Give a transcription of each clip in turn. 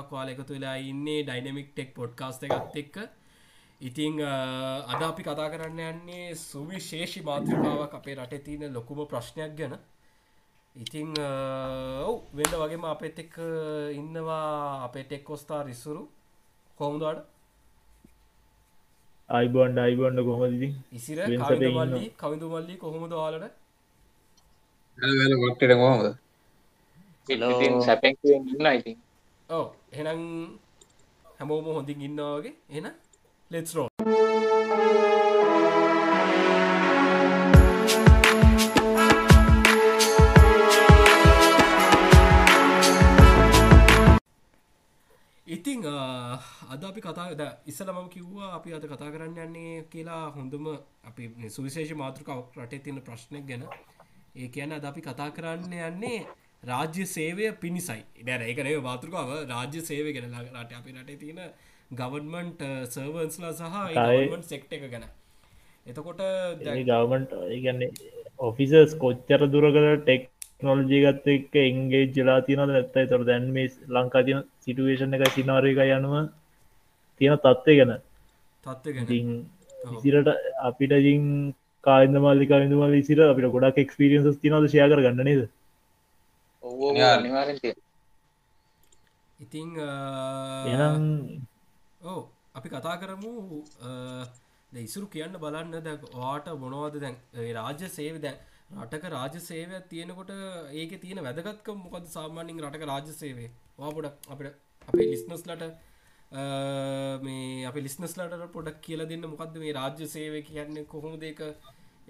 පිරිසක් වාල එකතු වෙලා ඉන්නේ ඩයිනමික් ටෙක් පොඩ්කාස්ට එකත් එක්ක. ඉතිං අද අපි කතා කරන්න යන්නේ සුවිශේෂි මාතෘකාවක් අපේ රටේ තියෙන ලොකුම ප්‍රශ්නයක් ගැන. ඉතිං ඔව් වෙන්න වගේම අපත් එක්ක ඉන්නවා අපේ ටෙක් කොස්ථා රිස්සුරු කොමුදාට අයිබන්ඩ අයිබන්ඩ කොහොමදි ඉසිර කවිදමල්ලි කවිදුමල්ලි කොහොමද වාලට ගොට්ට කොහොමද? සැපැ ඉන්න ඉතින්. ඕ එනම් හැමෝම හොඳින් ඉන්නවාගේ එන ලෙත්රෝ ඉතිං අද අපි කතාද ඉස්සල මම කිව්වා අපි අද කතා කරන්න යන්නේ කියලා හොඳම අපි සුවිශේෂ මාතෘකාවක් රටේ තියෙන ප්‍රශ්නයක් ගැන. ඒ කියන්න අද අපි කතා කරන්න යන්නේ රාජ්‍ය සේවය පිණිසයි. දැන ඒකනේ මාතෘකාව. රාජ්‍ය සේවය ගෙන රට අපි රටේ තියෙන ගවන්මන්ට් සර්වන්ස්ලා සහ සෙක්ට එක ගැන. එතකොට ගවමන්ට් ගන්නේ ඔෆිසස් කොච්චර දුරකට ටෙක් නොලජීගත්ත එක්ක එන්ගේ ජලා තියනද ඇත්තයි තොර දැන් මේ ලංකා තියන සිටුවේෂන් එක සිනාරක යනුව තියෙන තත්ත්වය ගැන? ඉසිරට අපිට ජින් කායිද මල්ලික ඉඳමල් සිර අපිට ගොඩක් එක්ස්පිරියන්ස් තිනද ශය කර ගන්න නේද ඉතිං එනම් ඕ අපි කතා කරමු ඉසුරු කියන්න බලන්න දැ වාට මොනවද දැන් රාජ්‍ය සේව දැන් රටක රාජ සේවයක් තියෙනකොට ඒක තියෙන වැදගත්ක මොකද සාමාන්‍යින් රටක රාජ සේවේ වාපොඩක් අපට අපේ ලිස්නස්ලට මේ අප ලිස්නස්ලට පොඩක් කියල දෙන්න මොකක්ද මේ රාජ්‍ය සේවය කියන්නේ කොහොම දෙක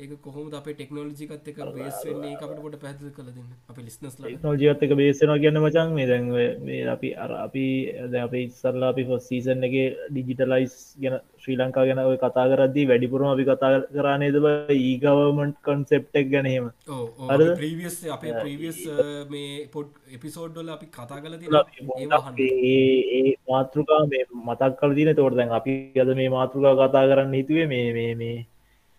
ඒක කොහොම අප ටෙක්නෝලජිකත් එක බේස් වෙන්නේ? අපට පොට පැද කල දෙන්න. අප ලිස්නස් නෝජිකත් එක බේසෙන කියන්න මචන් මේ දැන්ව මේ අපි අර අපි ද අප ඉස්සරලා අපි ෆොස් සීසන් එක ඩිජිටලයිස් ගැන ශ්‍රී ලංකා ගැන ඔය කතා කරද්දී වැඩිපුරම අපි කතා කරන්නේද ඒගවමන්ට් කන්සෙප්ටක් ගැනීම අර ප්‍රීවියස් අපේ ප්‍රීවියස් මේ පොඩ් එපිසෝඩ්ඩොල අපි කතා කල ඒ මාතෘකා මේ මතක් කල දින තෝට දැන් අපි අද මේ මාතෘකා කතා කරන්න හිතුවේ මේ මේ මේ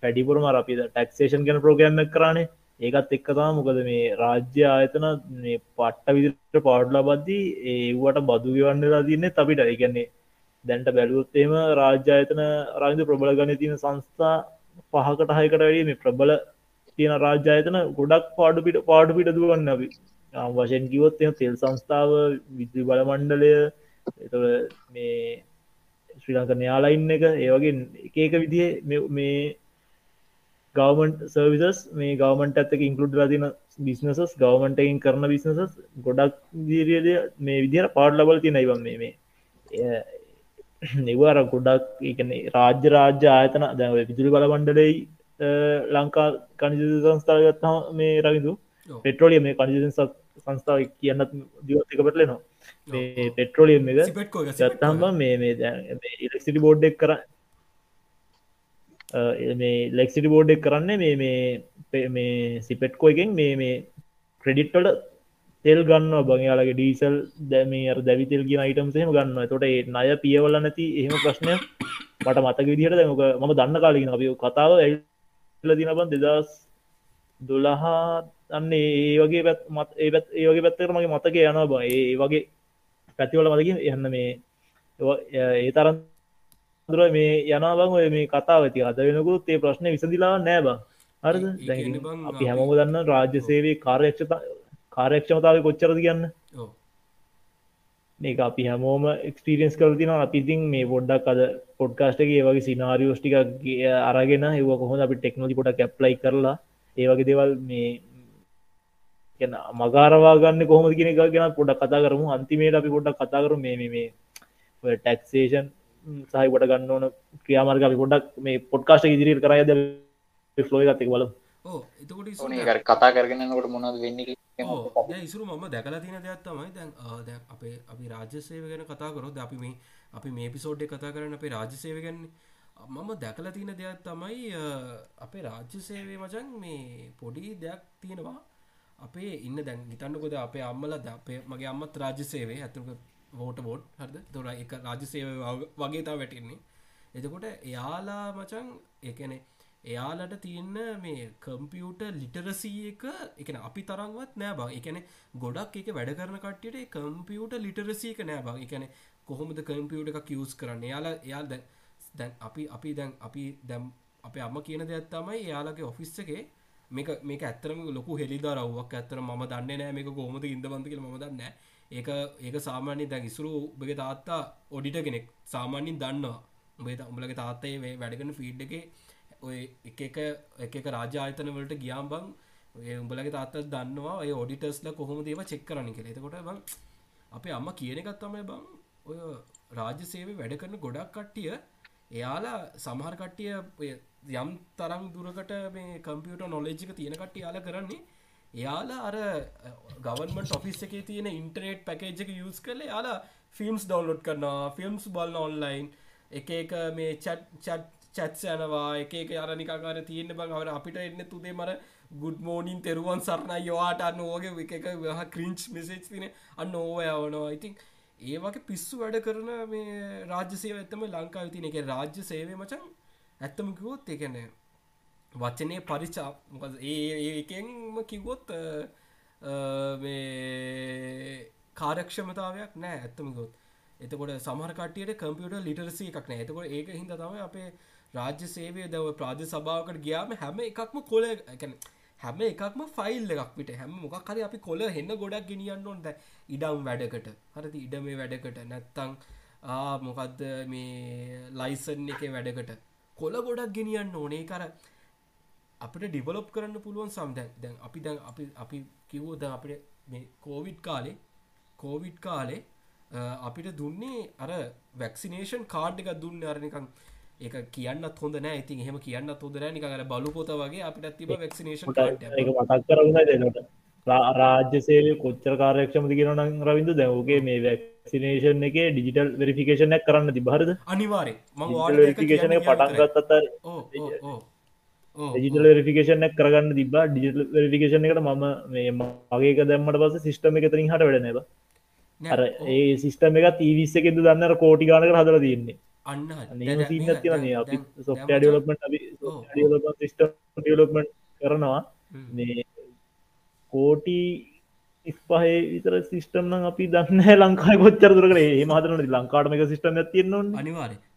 වැඩිපුරම අපි ටක්ෂේෂන් ගැන ප්‍රෝග්‍රම්ම කරන්නේ ඒකත් එක්කතා මොකද මේ රාජ්‍ය ආයතන මේ පට්ට විදිට පාඩ්ලා බද්දී ඒවට බදු ගවන්නලා තින්නේ අපිට. එකන්නේ දැන්ට බැලුවොත්තේම රාජ්‍යායතන රාජ ප්‍රබල ගන තියෙන සංස්ථා පහකට හයකට වැඩීම ප්‍රබල තියෙන රාජ්‍යායතන ගොඩක් පාඩු පිට පාඩු පිට දුවන්න අපි. වශයෙන් කිවොත් එ තෙල් සංස්ථාව විද්‍රි බල මණ්ඩලය එත මේ ශ්‍රී ලංක යාලයින්න එක ඒවගේ එක එක විදිහ මේ ගවමන්ට සර්විසස් මේ ගවමන්ට ඇත්තක ඉන්කලුඩ් ලදින බිස්නසස් ගවමන්ටකින් කරන බිස්නසස් ගොඩක් දීරියද මේ විදිර පාඩ් ලබල ති නයිවම් මේ නිවර ගොඩක් එකන රාජ්‍ය රාජ්‍ය ආයතන දැව විදුලි බල මණ්ඩලයි ලංකා කනිජ සංස්ථාවගත්තා මේ රවිදු පෙට්‍රෝලිය මේ කනිජ සංස්ථාව කියන්නත් දිවත් එක පටලනවා. මේ පෙට්‍රෝලියම් එක ගත්තම්බ මේ මේ ඉලෙක්සිටි බෝඩ්ඩක් කර මේ ලෙක්සිටි බෝඩ්ඩක් කරන්න මේ මේ මේ සිපෙට්කෝ එකෙන් මේ මේ ක්‍රඩිට්ටට තෙල් ගන්න බංයාලගේ ඩීසල් දැමේ අර දැවිතෙල් ගෙන අයිටම්සේම ගන්න තොට නය පියවල නැති එහෙම ප්‍රශ්නය මට මතක විදිහට දැමක මම දන්න කාලගෙන අපි කතාව ඇල්ල දිනබන් දෙදස් දොළහා අන්න ඒ වගේ පැත් මත් ඒ පැත් ඒ වගේ පැත්තර මගේ මතක යනවා බ. ඒ වගේ පැතිවල මතකින් යන්න මේ ඒ තරන් දුර මේ යනාබං ඔය මේ කතාවති අද වෙනකුත් ඒ ප්‍රශ්න විසඳලා නෑ බං. අර අපි හැමෝම දන්න රාජ්‍ය සේවේ කාර්යක්ෂතා කාර්යක්ෂමතාව කොච්චරද කියන්න? මේ අපි හැමෝම එක්ස්පිරියන්ස් කරතින අපිතින් මේ පොඩ්ඩක් අද පොඩ්කාස්ටගේ වගේ සිනාරියෝස්ටික අරගෙන ඒව කොහොඳ අපි ටෙක්නෝජි පොට කැප්ලයි කරලා ඒවගේ දේවල් මේ මගාරවා ගන්න කොහොම කියෙන ගැන පොඩක් කතා කරමු. අන්තිමේට අපි පොඩක් කතා කරු මේ මේ ටැක්සේෂන් සහහිකොට ගන්න ඕන ක්‍රියාමාර්ග අපි පොඩක් මේ පොඩ්කාශ ඉදිරි කරයද ෆලෝ එකක් බල එතකොට කතා කරගෙනකොට මොනද වෙන්න ඉසුරු මම දැකලා තින දෙයක් තමයි දැන් ද අපේ අපි රාජ්‍යසේව ගැන කතා කරොත් අපි මේ අපි මේ පිසෝඩ්ඩ කතා කරන්න අපේ රාජ්‍යසේව ගැන්න. මම දැකලා තින දෙයක් තමයි අපේ රාජ්‍ය සේවේ මචන් මේ පොඩි දෙයක් තියෙනවා. අපේ ඉන්න දැන් හිතන්නකොද අපේ අම්මල ද අපේ මගේ අම්මත් රාජ්‍ය සේවේ ඇතුක වෝට බෝඩ් හරද? තොර එක රාජසේව වගේ තා වැටෙන්නේ. එතකොට එයාලා මචන් එකනෙ එයාලට තියන්න මේ කම්පියුට ලිටරසී එක එකන අපි තරංවත් නෑ බං. එකන ගොඩක් එක වැඩ කරන කට්ටියට කම්පියුට ලිටරසී එක නෑ බං. එකන කොහොමද කම්පියුට එක කියස් කරන්න? යාලා එයාල් දැන් දැන් අපි අපි දැන් අපි දැම් අප අම්ම කියන දෙයක් තමයි එයාලගේ ඔෆිස් එකේ මේක මේක ඇත්තරම ලොකු හෙළිදරව්වක් ඇත්තර ම දන්න නෑ මේක කොහොමද ඉදබන්ද කියල ම දන්න ඒක ඒක සාමාන්‍ය දැන් ඉසුරු උබගේ තාත්තා ඔඩිට කෙනෙක් සාමාන්‍යින් දන්නවා. උබේ උඹලගේ තාත්තේ වැඩගෙන ෆීඩ් එක ඔය එක එක එක එක රාජ්‍ය ආයතන වලට ගියාම් බං ඔය උඹලගේ තාත්ත දන්නවා ඔය ඔඩිටස්ල කොහොම දේව චෙක් කරන කෙ එතකොට බං අපේ අම්ම කියන එකත්තමයි බං ඔය රාජ්‍ය සේවය වැඩ කරන ගොඩක් කට්ටිය එයාලා සමහර කට්ටිය යම් තරම් දුරකට මේ කම්පියට නොලෙජ්ික තියෙන කට්ටිය යාල කරන්නේ එයාලා අර ගවන්මට ඔෆිස් එක තියෙන ඉන්ටනෙට් පැකේජ් එක යස් කරල යාලා ෆිල්ම්ස් ඩවන්ලෝඩ් කරනවා ෆිල්ම්ස් බල්න ඔන්ලයින් එක එක මේ චට් චට් චැත්ස යනවා එක එක අරනිකාකාර තියෙන බං අවට අපිට එන්න තුදේ මර ගුඩ් මෝනින් තෙරුවන් සරණ යවාට අන්න ඕගේ එක එක වහ ක්‍රීංච් මෙසේජ් තින අන්න ඕවයවනවා ඉතින් ඒවගේ පිස්සු වැඩ කරන මේ රාජ්‍ය සේව ඇත්තම ලංකාව තින එක රාජ්‍ය සේවය මචන් ඇත්තම කිවොත් එකන වචනය පරිචා මොකද ඒ එකෙන්ම කිවොත් කාරක්ෂමතාවයක් නෑ ඇත්තමකොත් එතකොට සමහරකටියට කම්පියට ලිටරසි එකක් නෑ. එතකොට ඒක හිද තම අපේ රාජ්‍ය සේවය දව ප්‍රාජ සභාවකට ගියාම හැම එකක්ම කොල එකැන හැම එකක්ම ෆයිල් එකක් පිට. හැම මොකක් හරි අපි කොල හෙන්න ගොඩක් ගෙනියන්න ඕොන්ද ඉඩම් වැඩකට. හරති ඉඩ මේ වැඩකට. නැත්තං මොකක්ද මේ ලයිසන් එක වැඩකට. කොල ගොඩක් ගෙනියන්න ඕනේ. කර අපිට ඩිවලොප් කරන්න පුළුවන් සම්දැන් දැන් අපි දැන් අපි අපි කිවෝද අපිට මේ කෝවිඩ් කාලේ කෝවිඩ් කාලේ අපිට දුන්නේ අර වැක්සිනේෂන් කාඩ් එක දුන්න අරනිකං ඒක කියන්නත් හොඳ නෑ. ඉතින් එහෙම කියන්න හොඳ නෑ. නිකර බලු පොත වගේ අපිට තිබ වැක්සිනේෂන් මතක් කරන්න දෙනට රාජ්‍ය සේවය කොච්චර කාරයක්ෂමති කියෙනන රවිඳ දැවගේ මේ වැක්සිනේෂන් එක ඩිජිටල් වෙරිෆිකේෂනක් කරන්න තිබහරද අනිවාරය ම පටන්ගත්තත ඩිජිටල් වෙරිෆිකේෂන කරගන්න තිබ ඩිජිටල් වෙරිෆිකේෂන එකට මම මේ මගේක දැම්මට පස සිිස්ටම එක තරින් හට වැඩනවා අර ඒ සිිස්ටම එක තිවිස්ස එකෙද දන්නර කෝටි ගානක හදර තියන්නේ. අන්න අපි සිිස්ටම් ඩියලොපමට කරනවා. මේ කෝටි ඉස්පහේ විතර සිිස්ටම් අපි දන්න ලංකායි කොච්චර දුරකට. ඒ මහතන ලංකාටම එක සිිටම තියන්න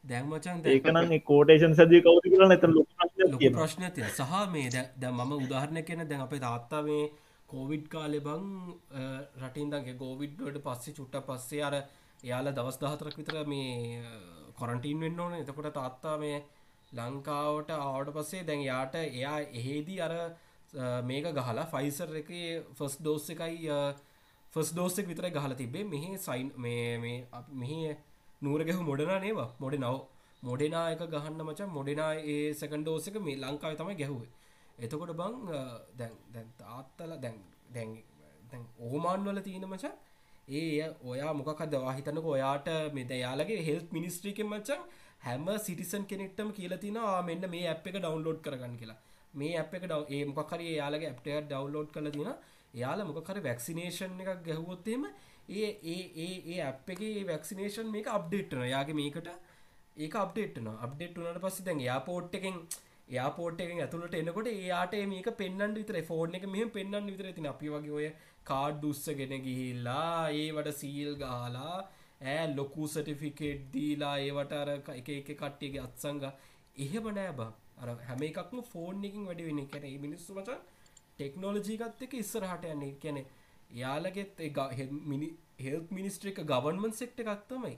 අනිවාර දැන්මචන් ඒකන කෝටේෂන් සදිය කවති කරන එත ප්‍රශ්න තිය සහ මේ දැ මම උදාහරණ කෙන දැන් අපේ තාත්තා මේ කෝවිඩ් කාලෙ බං රටින්දගේ ගෝවිඩ්ඩට පස්සේ චුට්ට පස්සේ අර එයාල දවස් දහතරක් විතර මේ කොරන්ටීන් වෙන්න ඕන. එතකොට තාත්තා මේ ලංකාවට ආවට පස්සේ දැන් යාට එයා එහෙදී අර මේක ගහලා ෆයිසර් එක ෆස් ඩෝස් එකයි ෆස් ඩෝස්සෙක් විතර ගහල තිබේ මෙහ සයින් මේ මෙහි නූරගෙහු මොඩනා නේවා? මොඩ නව මොඩෙනා එක ගහන්න මචන් මොඩෙනා ඒ සකන්ඩෝස එක මේ ලංකාව තමයි ගැහුවේ. එතකොට බං දැන් දැන් තාත්තල දැන් දැන් දැන් ඕමාන්වල තියෙන මචන් ඒ ඔයා මොකක්ද හිතනක ඔයාට මෙද යාලගේ හෙල්ත් මිනිස්ට්‍රීකෙන් මචන් හැම සිටිසන් කෙනෙක්ටම කියලා තිනවා මෙන්න මේ ඇ් එක ඩවන්ලෝඩ් කරගන්න කියලා. මේ ඇ් එක ඩව ඒ මොකරි යාලගේ ඇප්ටය ඩවන්ලෝඩ් කළ තින යාල මොකර වැක්සිනේෂන් එකක් ගැහුවොත්තේම ඒ ඒ ඒ ඒ ඇ් එක වැක්සිනේෂන් මේක අප්ඩේට්න යාගේ මේකට ඒක අප්ඩේට්න අප්ඩේට් වනට පස්ස දැන් යාපෝට් එකෙන් යාපෝට් එකෙන් ඇතුළට එනකොට ඒයාට මේක පෙන්න්න විතර ෆෝර්න එක මෙහම පෙන්න්න විතර තින අපි වගේ ඔය කාඩ් උස්සගෙන ගිහිල්ලා ඒවට සීල් ගාලා ඇ ලොකු සටිෆිකේට් දීලා ඒවට අර එක එක කට්ටියගේ අත්සංග එහෙම නෑ බා. අර හැම එකක්ම ෆෝන් එකින් වැඩි වෙන කැන මිනිස්සු මචන් ටෙක්නෝලජීකත් එක ඉස්සරහට යන්නේ. කැනෙ යාලගෙත් මිනි හෙල් මිනිස්ට්‍රික ගවන්මන් සෙක්ට එකක්තමයි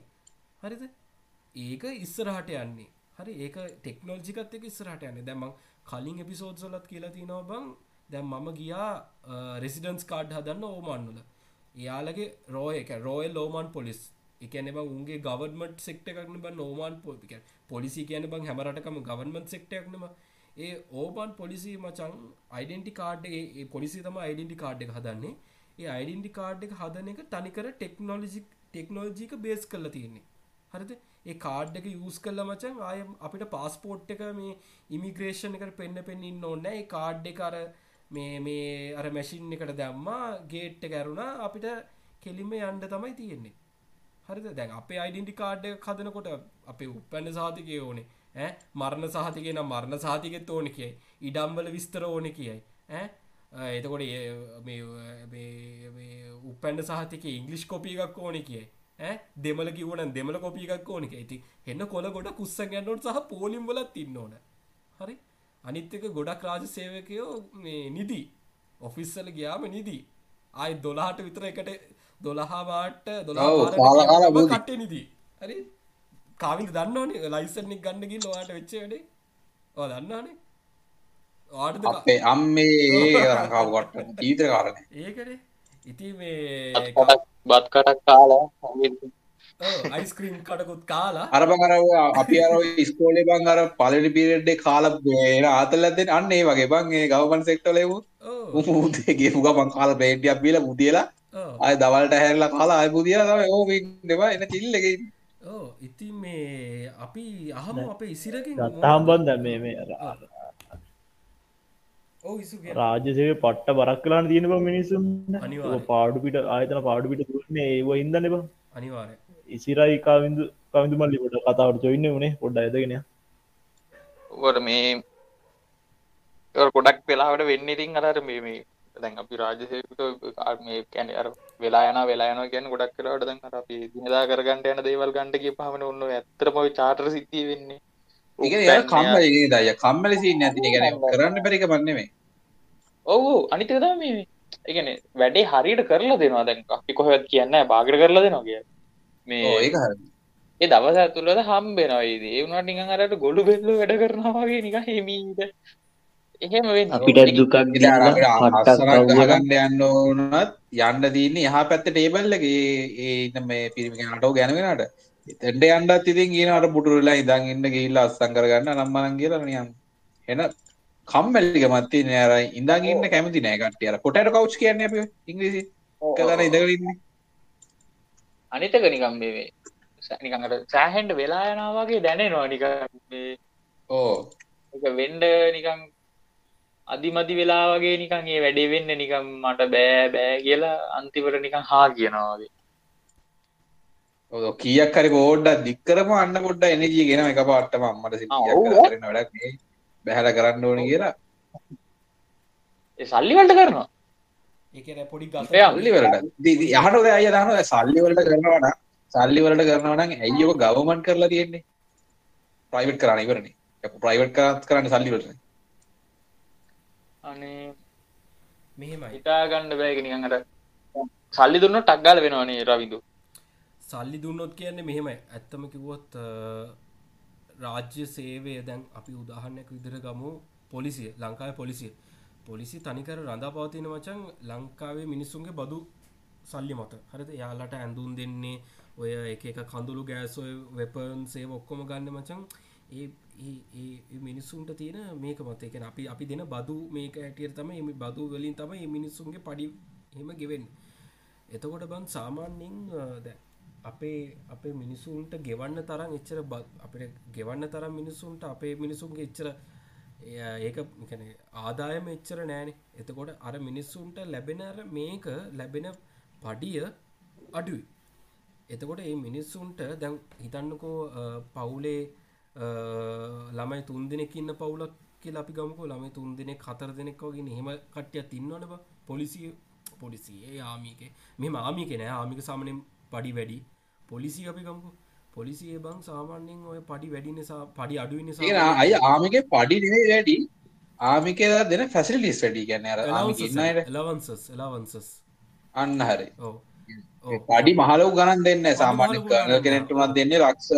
හරිද? ඒක ඉස්සරහට යන්නේ. හරි ඒක ටෙක්නෝජිකත් එක ඉස්සරහට යන්න. දැම කලින් එපිසෝඩ්සලත් කියලා තිනව බං. දැම් මම ගියා රෙසිඩන්ස් කාඩ් හදන්න ඕමන්නුල. එයාලගේ රෝය එක රෝයල් ලෝමන් පොලිස් එකන බ උන්ගේ ගවර්මට සෙක්ට එකක්න බ නෝමන් පොපික පොලිසි කියන බං හැමරටකම ගවර්මන් සෙක්ටක්නම ඒ ඕබන් පොලිසි මචන් අයිඩෙන්ටි කාඩ් ඒ පොලිසි තම අයිඩෙන්ටි කාඩ් එක හදන්නේ. ඒ අයිඩෙන්ටි කාඩ් එක හදන එක තනිකර ටෙක්නෝලජික් ටෙක්නෝජික බේස් කල තියෙන්නේ. හරිද? ඒ කාඩ් එක යස් කල්ල මචන් ආය අපිට පාස්පෝට් එක මේ ඉමිග්‍රේෂණ එකට පෙන්න්න පෙන්න්න ඕන්න ඒ කාඩ් එක අර මේ මේ අර මැසින් එකට දැම්මා ගේට්ට කැරුණා අපිට කෙලිම යන්ඩ තමයි තියෙන්නේ. හරිද? දැන් අපේ අයිඩෙන්ටි කාඩ් කදනකොට අපේ උපැන්න සාතිකය ඕනේ. ඈ? මරණ සහතිකය නම් මරණ සාතිකෙත් ඕන කියයි. ඉඩම්බල විස්තර ඕන කියයි. ඈ? එතකොට උපැන්ඩ සහතික ඉංගලිෂ් කොපිය එකක් ඕන කියයි ඈ? දෙමල කිවන දෙමල කොපිය එකක් ඕනක ඇති එන්න කොල ගොඩ කුස්ස ගැන්නොට සහ පෝලිම් වලත් ඉන්න ඕන. හරි? අනිත්තක ගොඩක් රාජ සේවකයෝ නිදී. ඔෆිස්සල ගියාම නිදී. ආය දොලාට විතර එකට දොළහාවාට දොලා කට්ටේ නිදී. හරි? කාවිද දන්නවනේ? ලයිසනික් ගන්නගින් වාට වෙච්ච වැඩේ. ඕ දන්නනේ අපේ අම්මේ රංකාවට ඊතර කාරණ. ඒකන. ඉති මේ බත් කටක් කාලා අයිස්ක්‍රීම් කටකුත් කාලා. අරබඟර අපි අර ස්කෝලේ බං අර පලනි පිරෙඩ්ඩේ කාල ආතල ඇතෙන් අන්න ඒ වගේ බංගේ ගවමන් සෙක්ටලෙව උදේගේ පුගමන් කාල බේඩියක් බිල මුතියලා අය දවල්ට හැරලා කාලා අය පුදිය ඕ දෙවා එන චිල්ලගේ ඕ ඉතින් මේ අපි අහම අපේ ඉසිරකින් ගත්තාම්බන්ද මේ මේ රාජසය පට්ට බරක් කලාන තියෙන බ මිනිසුම් පාඩු පිට ආයතන පාඩු පිට තුරන්නේ ඒව ඉදන්න බ. අනිවාර ඉසිරයි කාවිදු කවිදු මල්ලිට කතාවට චොයින්න වනේ පොඩ්ඩ ඇදගෙන ඔට මේ ගොඩක් වෙලාවට වෙන්න ඉතින් අරර මේ මේ දැන් අපි රාජසයකට මේ කැන අර වෙලා යන වෙලා යන ගැන ගොඩක් කලාට දැන් අර අපි දිනදා කරගන්නට යන දේවල් ගන්ට කිය පහමන ඔන්න ඇත්තරම චාටර සිද්ධිය වෙන්නේ ඒ කම්මල දය කම්මලසි නැති ගැන කරන්න පැරික බන්නෙමේ ඔවු අනිතකද මේ එකන වැඩේ හරියට කරලා දෙනවා දැන් අපි කොහොත් කියන්න බාගර කරලා දෙනවා කිය මේ ඒක ඒ දවස ඇතුළද හම්බෙනයිද ඒ වුණට නිකන් අරට ගොඩු බෙල්ල වැඩ කරනවාගේ නික හෙමීට එහෙම අපිට දුකක් ගන්න. යන්න ඕනත් යන්න දීන්නේ යහ පැත්ත ටේබල්ලගේ ඒ ඉන්න මේ පිරිමික නටෝ ගැනවෙනට එතැන්ට අන්ඩත් ඉතින් කියනට පුටුරලා ඉදන් ඉන්න ගිල්ල අස්සං කරගන්න නම්මනන් කියලා නියම් එන කම්මැල්ලික මත්ති නෑර ඉඳන් ඉන්න කැමති නෑ කට්ටිය අර. පොටට කවුච් කියන්න අප ඉංග්‍රීසි. කලන ඉඳගරන්න අනිතක නිකම් මේ නිකඟට සෑහෙන්ට වෙලා යනාවගේ දැනේ නොනික ඕ වෙන්ඩ නිකං අධිමදි වෙලා වගේ නිකන් ඒ වැඩේ වෙන්න නිකම් මට බෑ බෑ කියලා අන්තිවර නිකං හා කියනවාගේ කියක් කරි ෝඩ්ඩ දික්කරම අන්න පොඩ්ඩ එනජී ගෙන එක පාට්ටම අම්මට වැඩක් බැහැල කරන්න ඕන කියලා. සල්ලිවලට කරනවා. ඒ පොඩි යහට අය දන සල්ලිවලට කරනවන සල්ලිවලට කරනවන ඇයියක ගවමන් කරලා තියෙන්නේ? ප්‍රයිවට් කරන්න ඉවරණ ප්‍රයිවට් කරත් කරන්න සල්ලිවලට අනේ. මෙහෙමයි. හිතාගන්න බෑග නිකඟට සල්ලි දුන්න ටක්ගල වෙනවානේ රවිදු සල්ලි දුන්නොත් කියන්නේ මෙහෙමයි. ඇත්තම කිවොත් රාජ්‍ය සේවය දැන් අපි උදාහරණයක් විදිර ගමු. පොලිසිය ලංකාව පොලිසිය. පොලිසි තනිකර රඳා පවතින වචන් ලංකාවේ මිනිස්සුන්ගේ බදු සල්ලි මත. හරිද? යාලට ඇඳුම් දෙන්නේ ඔය එක එක කඳුළු ගෑසොය වෙපන් සේ ඔක්කොම ගන්න මචන් ඒ මිනිස්සුන්ට තියෙන මේක මත. එකන අපි අපි දෙන බදු මේක ඇටියට තම එම බදු වලින් තම මිනිස්සුන්ගේ පඩි හෙම ගෙවෙන් එතකොට බන් සාමාන්‍යින් දැ අපේ අපේ මිනිසුන්ට ගෙවන්න තරම් එච්චර අපට ගෙවන්න තරම් මිනිසුන්ට අපේ මිනිසුන්ගේ එච්චර ඒක කැන ආදායම එච්චර නෑන. එතකොට අර මිනිස්සුන්ට ලැබෙන මේක ලැබෙන පඩිය අඩුයි. එතකොට ඒ මිනිස්සුන්ට දැන් හිතන්නකෝ පවුලේ ළමයි තුන් දෙනෙක් ඉන්න පවුලක් කියලා අපි ගමකෝ. ළමයි තුන් දෙනෙක් හතර දෙනෙක් වගේ එහෙම කට්ටිය තින්නවනබ පොලිසිය පොලිසියේ ආමික. මෙම ආමික නෑ. ආමික සාමනෙන් පඩි වැඩි. පොලිසි අපි ගමකු. පොලිසිය බං සාමාන්‍යෙන් ඔය පඩි වැඩි නිසා පඩි අඩුව නිසා අය ආමික පඩි නේ වැඩි. ආමික දෙන ෆැසිලිස් වැඩි. ගැන ලවන්සස් ලවන්සස් අන්න හරි. පඩි මහලව ගණන් දෙන්න සාමාන්‍ය කරන කෙනෙට්ටුනත් දෙන්නේ ලක්ෂ.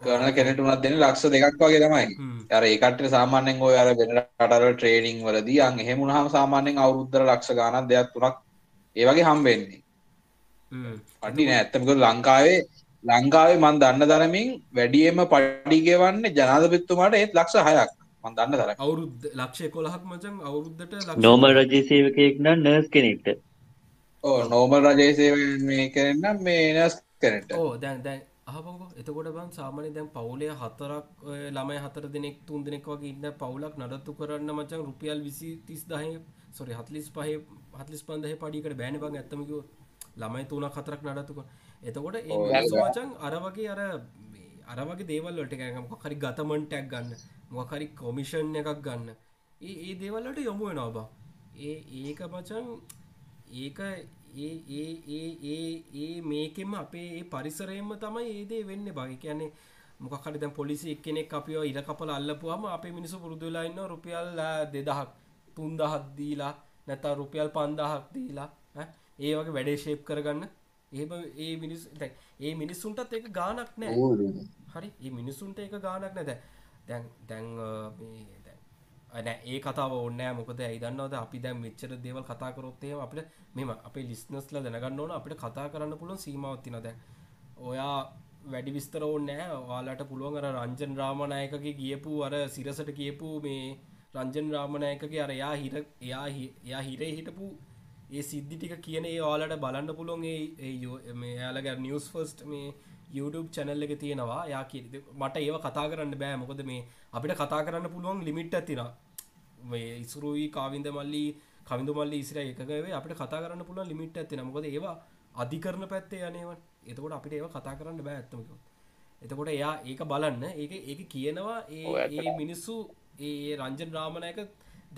කරන කෙනෙටුනත් දෙන්න ලක්ෂ දෙකක් වගේ තමයි. අර ඒකට සාමාන්‍යෙන් ඔය අර වෙන කටර ට්‍රේනිං වලදී අන් එහෙමුණහම සාමාන්‍යෙන් අවුරුද්දර ලක්ෂ ගණන් දෙයක් තුනක් ඒවගේ හම්බෙන්නේ අඩි නෑ ඇත්තමක ලංකාවේ ලංකාවේ මන් දන්න දරමින් වැඩියම පඩිගෙවන්න ජනාධපිත්තුමාට ඒත් ලක්ෂ හයක්. මන් දන්න දර අවුරුද් ලක්ෂය කොළහක් මචන් අවුරුද්ධට නෝමල් රජසේවකයෙක් නම් නර්ස් කෙනෙක්ට. ඕ නෝමල් රජේසය මේ කරන්න මේ නස් කරට ඕ දැන් දැන් අහපක එතකොට බන් සාමානය දැන් පවුලේ හතරක් ළමයි හතර දෙනෙක් තුන් දෙනෙක් වගේ ඉන්න පවුලක් නඩත්තු කරන්න මචන් රුපියල් විසි තිස් දහය සොරි හත්ලිස් පහ හත්ලිස් පන්දහ පඩිකට බෑන බං ඇත්තමකෝ ළමයි තුනක් හතරක් නඩත්තුක එතකොට මචන් අර වගේ අර අරවගේ දේවල්ලට මොකරි ගතමන්ටක් ගන්න මොකරි කොමිෂන් එකක් ගන්න. ඒ දේවල්ලට යොමු වෙනවා බා. ඒ ඒක මචන් ඒක ඒ මේකෙම අපේ ඒ පරිසරයෙන්ම තමයි ඒදේ වෙන්න බයි කියන්නේ මොකකට දැ පොලිසි එක්කෙනෙක් අපිෝ ඉර කපල අල්ලපුහම අපේ මිනිසු පුරුදුලාඉන්න රුපියල් දෙදහක් තුන්දහක් දීලා නැතා රුපියල් පන්දාහක් දීලා ඒ වගේ වැඩේ ශේප් කරගන්න. ඒ ඒ මිනිස් ඒ මිනිස්සුන්ටත් එක ගානක් නෑ. හරි? ඒ මිනිස්සුන්ට එක ගානක් නැද දැන් දැන් ඇන ඒ කතාව ඔන්න මොකද ඇයිදන්නවද අපි දැම් මෙච්චර දේවල් කතා කරොත්තේ අපට මෙම අපේ ලිස්නස්ල දැනගන්න ඕන. අපිට කතා කරන්න පුළුවන් සීමාවත්තින දැන් ඔයා වැඩි විස්තර ඕන්නෑ වාලට පුළුවන් අර රංජන් රාමණයකගේ ගියපු අර සිරසට කියපු මේ රංජන් රාමණයකගේ අර යා හිර එයා එයා හිරේ හිටපු ඒ සිද්ධි ටික කියන ඒ වාලට බලන්න පුළුවන් ඒ යාලග නිියස් ෆස්ට් මේ YouTube චැනල් එක තියෙනවා. යා කිය මට ඒව කතා කරන්න බෑ. මොකද මේ අපිට කතා කරන්න පුළුවන් ලිමිට් ඇතින මේ ඉසුරුයි කාවින්ද මල්ලි කවිඳු මල්ලි ඉසිර එකකවේ අපිට කතා කරන්න පුළුවන් ලිමිට් ඇතින මොකද ඒවා අධිකරන පැත්තේ යනවන් එතකොට අපිට ඒව කතා කරන්න බෑ ඇත්තමක එතකොට එයා ඒක බලන්න. ඒක ඒක කියනවා ඒ මිනිස්සු ඒ රංජන් රාමණයක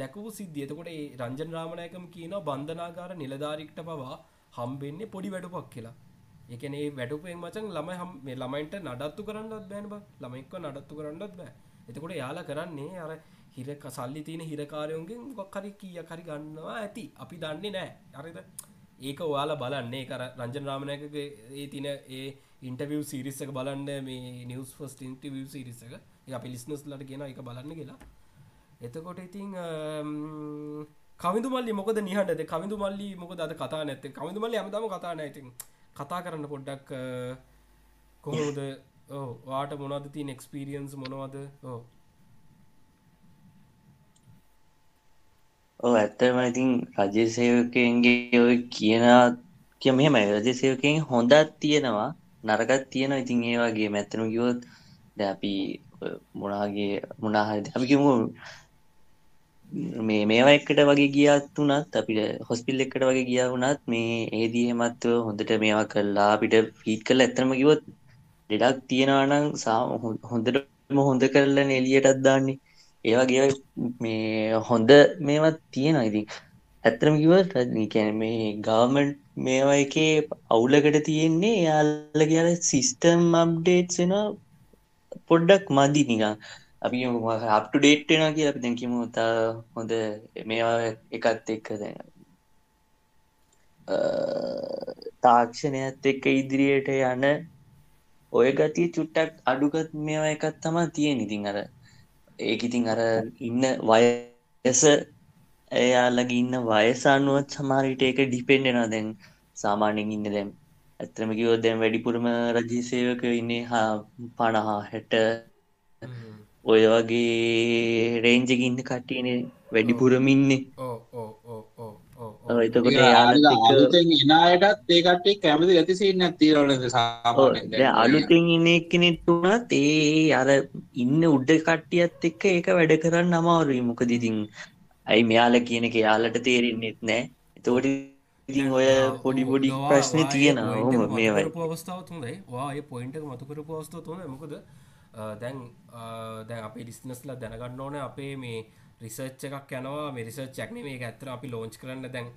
දැකපු සිද්ධිය. එතකොට ඒ රංජන් රාමණයකම කියනවා බන්ධනාගාර නිලධාරික්ට පවා හම්බෙන්නේ පොඩි වැඩුපක් කියලා. එකන ඒ වැඩුපෙන් මචන් ළමයි හම් මේ ළමයින්ට නඩත්තු කරන්නත් බෑන බ. ළමයික්ව නඩත්තු කරන්නත් බෑ. එතකොට යාලා කරන්නේ අර හිරක සල්ලි තියෙන හිරකාරයුන්ගෙන් ගොක් හරි කිය කරි ගන්නවා ඇති. අපි දන්නේ නෑ. අරිද ඒක ඔයාලා බලන්නේ. කර රංජන රාමණයකගේ ඒ තින ඒ ඉන්ටවිය් සිරිස්සක බලන්න මේ නිවස් ෆස්ට ඉන්ටවිය් සිරිස්සක අපි ලිස්නස් ලට කියෙන එක බලන්න කියලා. එතකොට ඉතිං කවිදු මල්ලි මොකද නිහටද කවිදු මල්ලි මොකද අද කතා නැත කවිදු මල්ලි අමතම කතා නැති කතා කරන්න පොඩ්ඩක් කොහොමද? ඕ වාට මොනද තින් එක්ස්පිරියන්ස් මොනවද? ඕ ඕ ඇත්තම ඉතින් රජය සේවකයන්ගේ ඔය කියන කිය මෙහම රජ සේවකයෙන් හොඳත් තියෙනවා නරකත් තියෙන ඉතින් ඒ වගේ මැත්තනු කිවොත් ද අපි මොනාගේ මොනාහරි අපි කිමු මේ මේවා එකට වගේ ගියත් වනත් අපිට හොස්පිල් එකට වගේ ගිය වුණත් මේ ඒදී හෙමත්ව හොඳට මේවා කරලා අපිට ෆීට් කල ඇතරම කිවොත් දෙඩක් තියෙනවානම් සා හොඳටම හොඳ කරලා එලියටත් දාන්නේ. ඒවගේ මේ හොඳ මේවත් තියෙන ඉතින් ඇත්තරම කිව කැන මේ ගවමන්ට් මේවා එකේ අවුලකට තියෙන්නේ යාල්ල කියල සිිස්ටම් අප්ඩේට් වෙන පොඩ්ඩක් මදි නිකා අපි අප්ටු ඩේට්ටෙන කිය අපි දැකිම තා හොඳ මේවා එකත් එක්ක දැන තාක්ෂණයත් එක්ක ඉදිරියට යන ඔය ගතිය චුට්ටක් අඩුගත් මේවා එකත් තමා තියෙන ඉතින් අර ඒක ඉතින් අර ඉන්න වයස එයාලගේ ඉන්න වයසානුවත් සමාරිට ඒක ඩිපෙන්ඩෙන දැන් සාමාන්‍යෙන් ඉන්න දැම් ඇත්‍රම කිවෝ දැන් වැඩිපුරම රජසේවක ඉන්නේ හා පණහා හැට ඔය වගේ රේන්ජක ඉන්න කට්ටියනේ ඕ ඕ එතකොට අලුතෙන් එනායටත් ඒකටේ කැමති ඇතිසින්න තීරවලද අලුතෙන් ඉන්න කෙනෙට වුණත් ඒ අර ඉන්න උඩ කට්ටියත් එක්ක ඒක වැඩ කරන්න අමාරුයි. මොකද ඉතින් ඇයි මෙයාල කියනක යාලට තේරෙන්න්නෙත් නෑ. එතකොට ඉතින් ඔය පොඩි පොඩි ප්‍රශ්න තියෙනවා. මේවයි. අවස්ථාව තුොදයි වාය පොයින්ට මතුකරපු අවස්ථාව තුොන මොකද Uh, දැන් uh, දැන් අපේ ඩිස්නස්ලා දැනගන්න ඕන අපේ මේ රිසර්ච් එකක් යනවා. මෙරිසර් චක්න මේ ඇත්තර අපි ලෝංච් කරන්න දැන්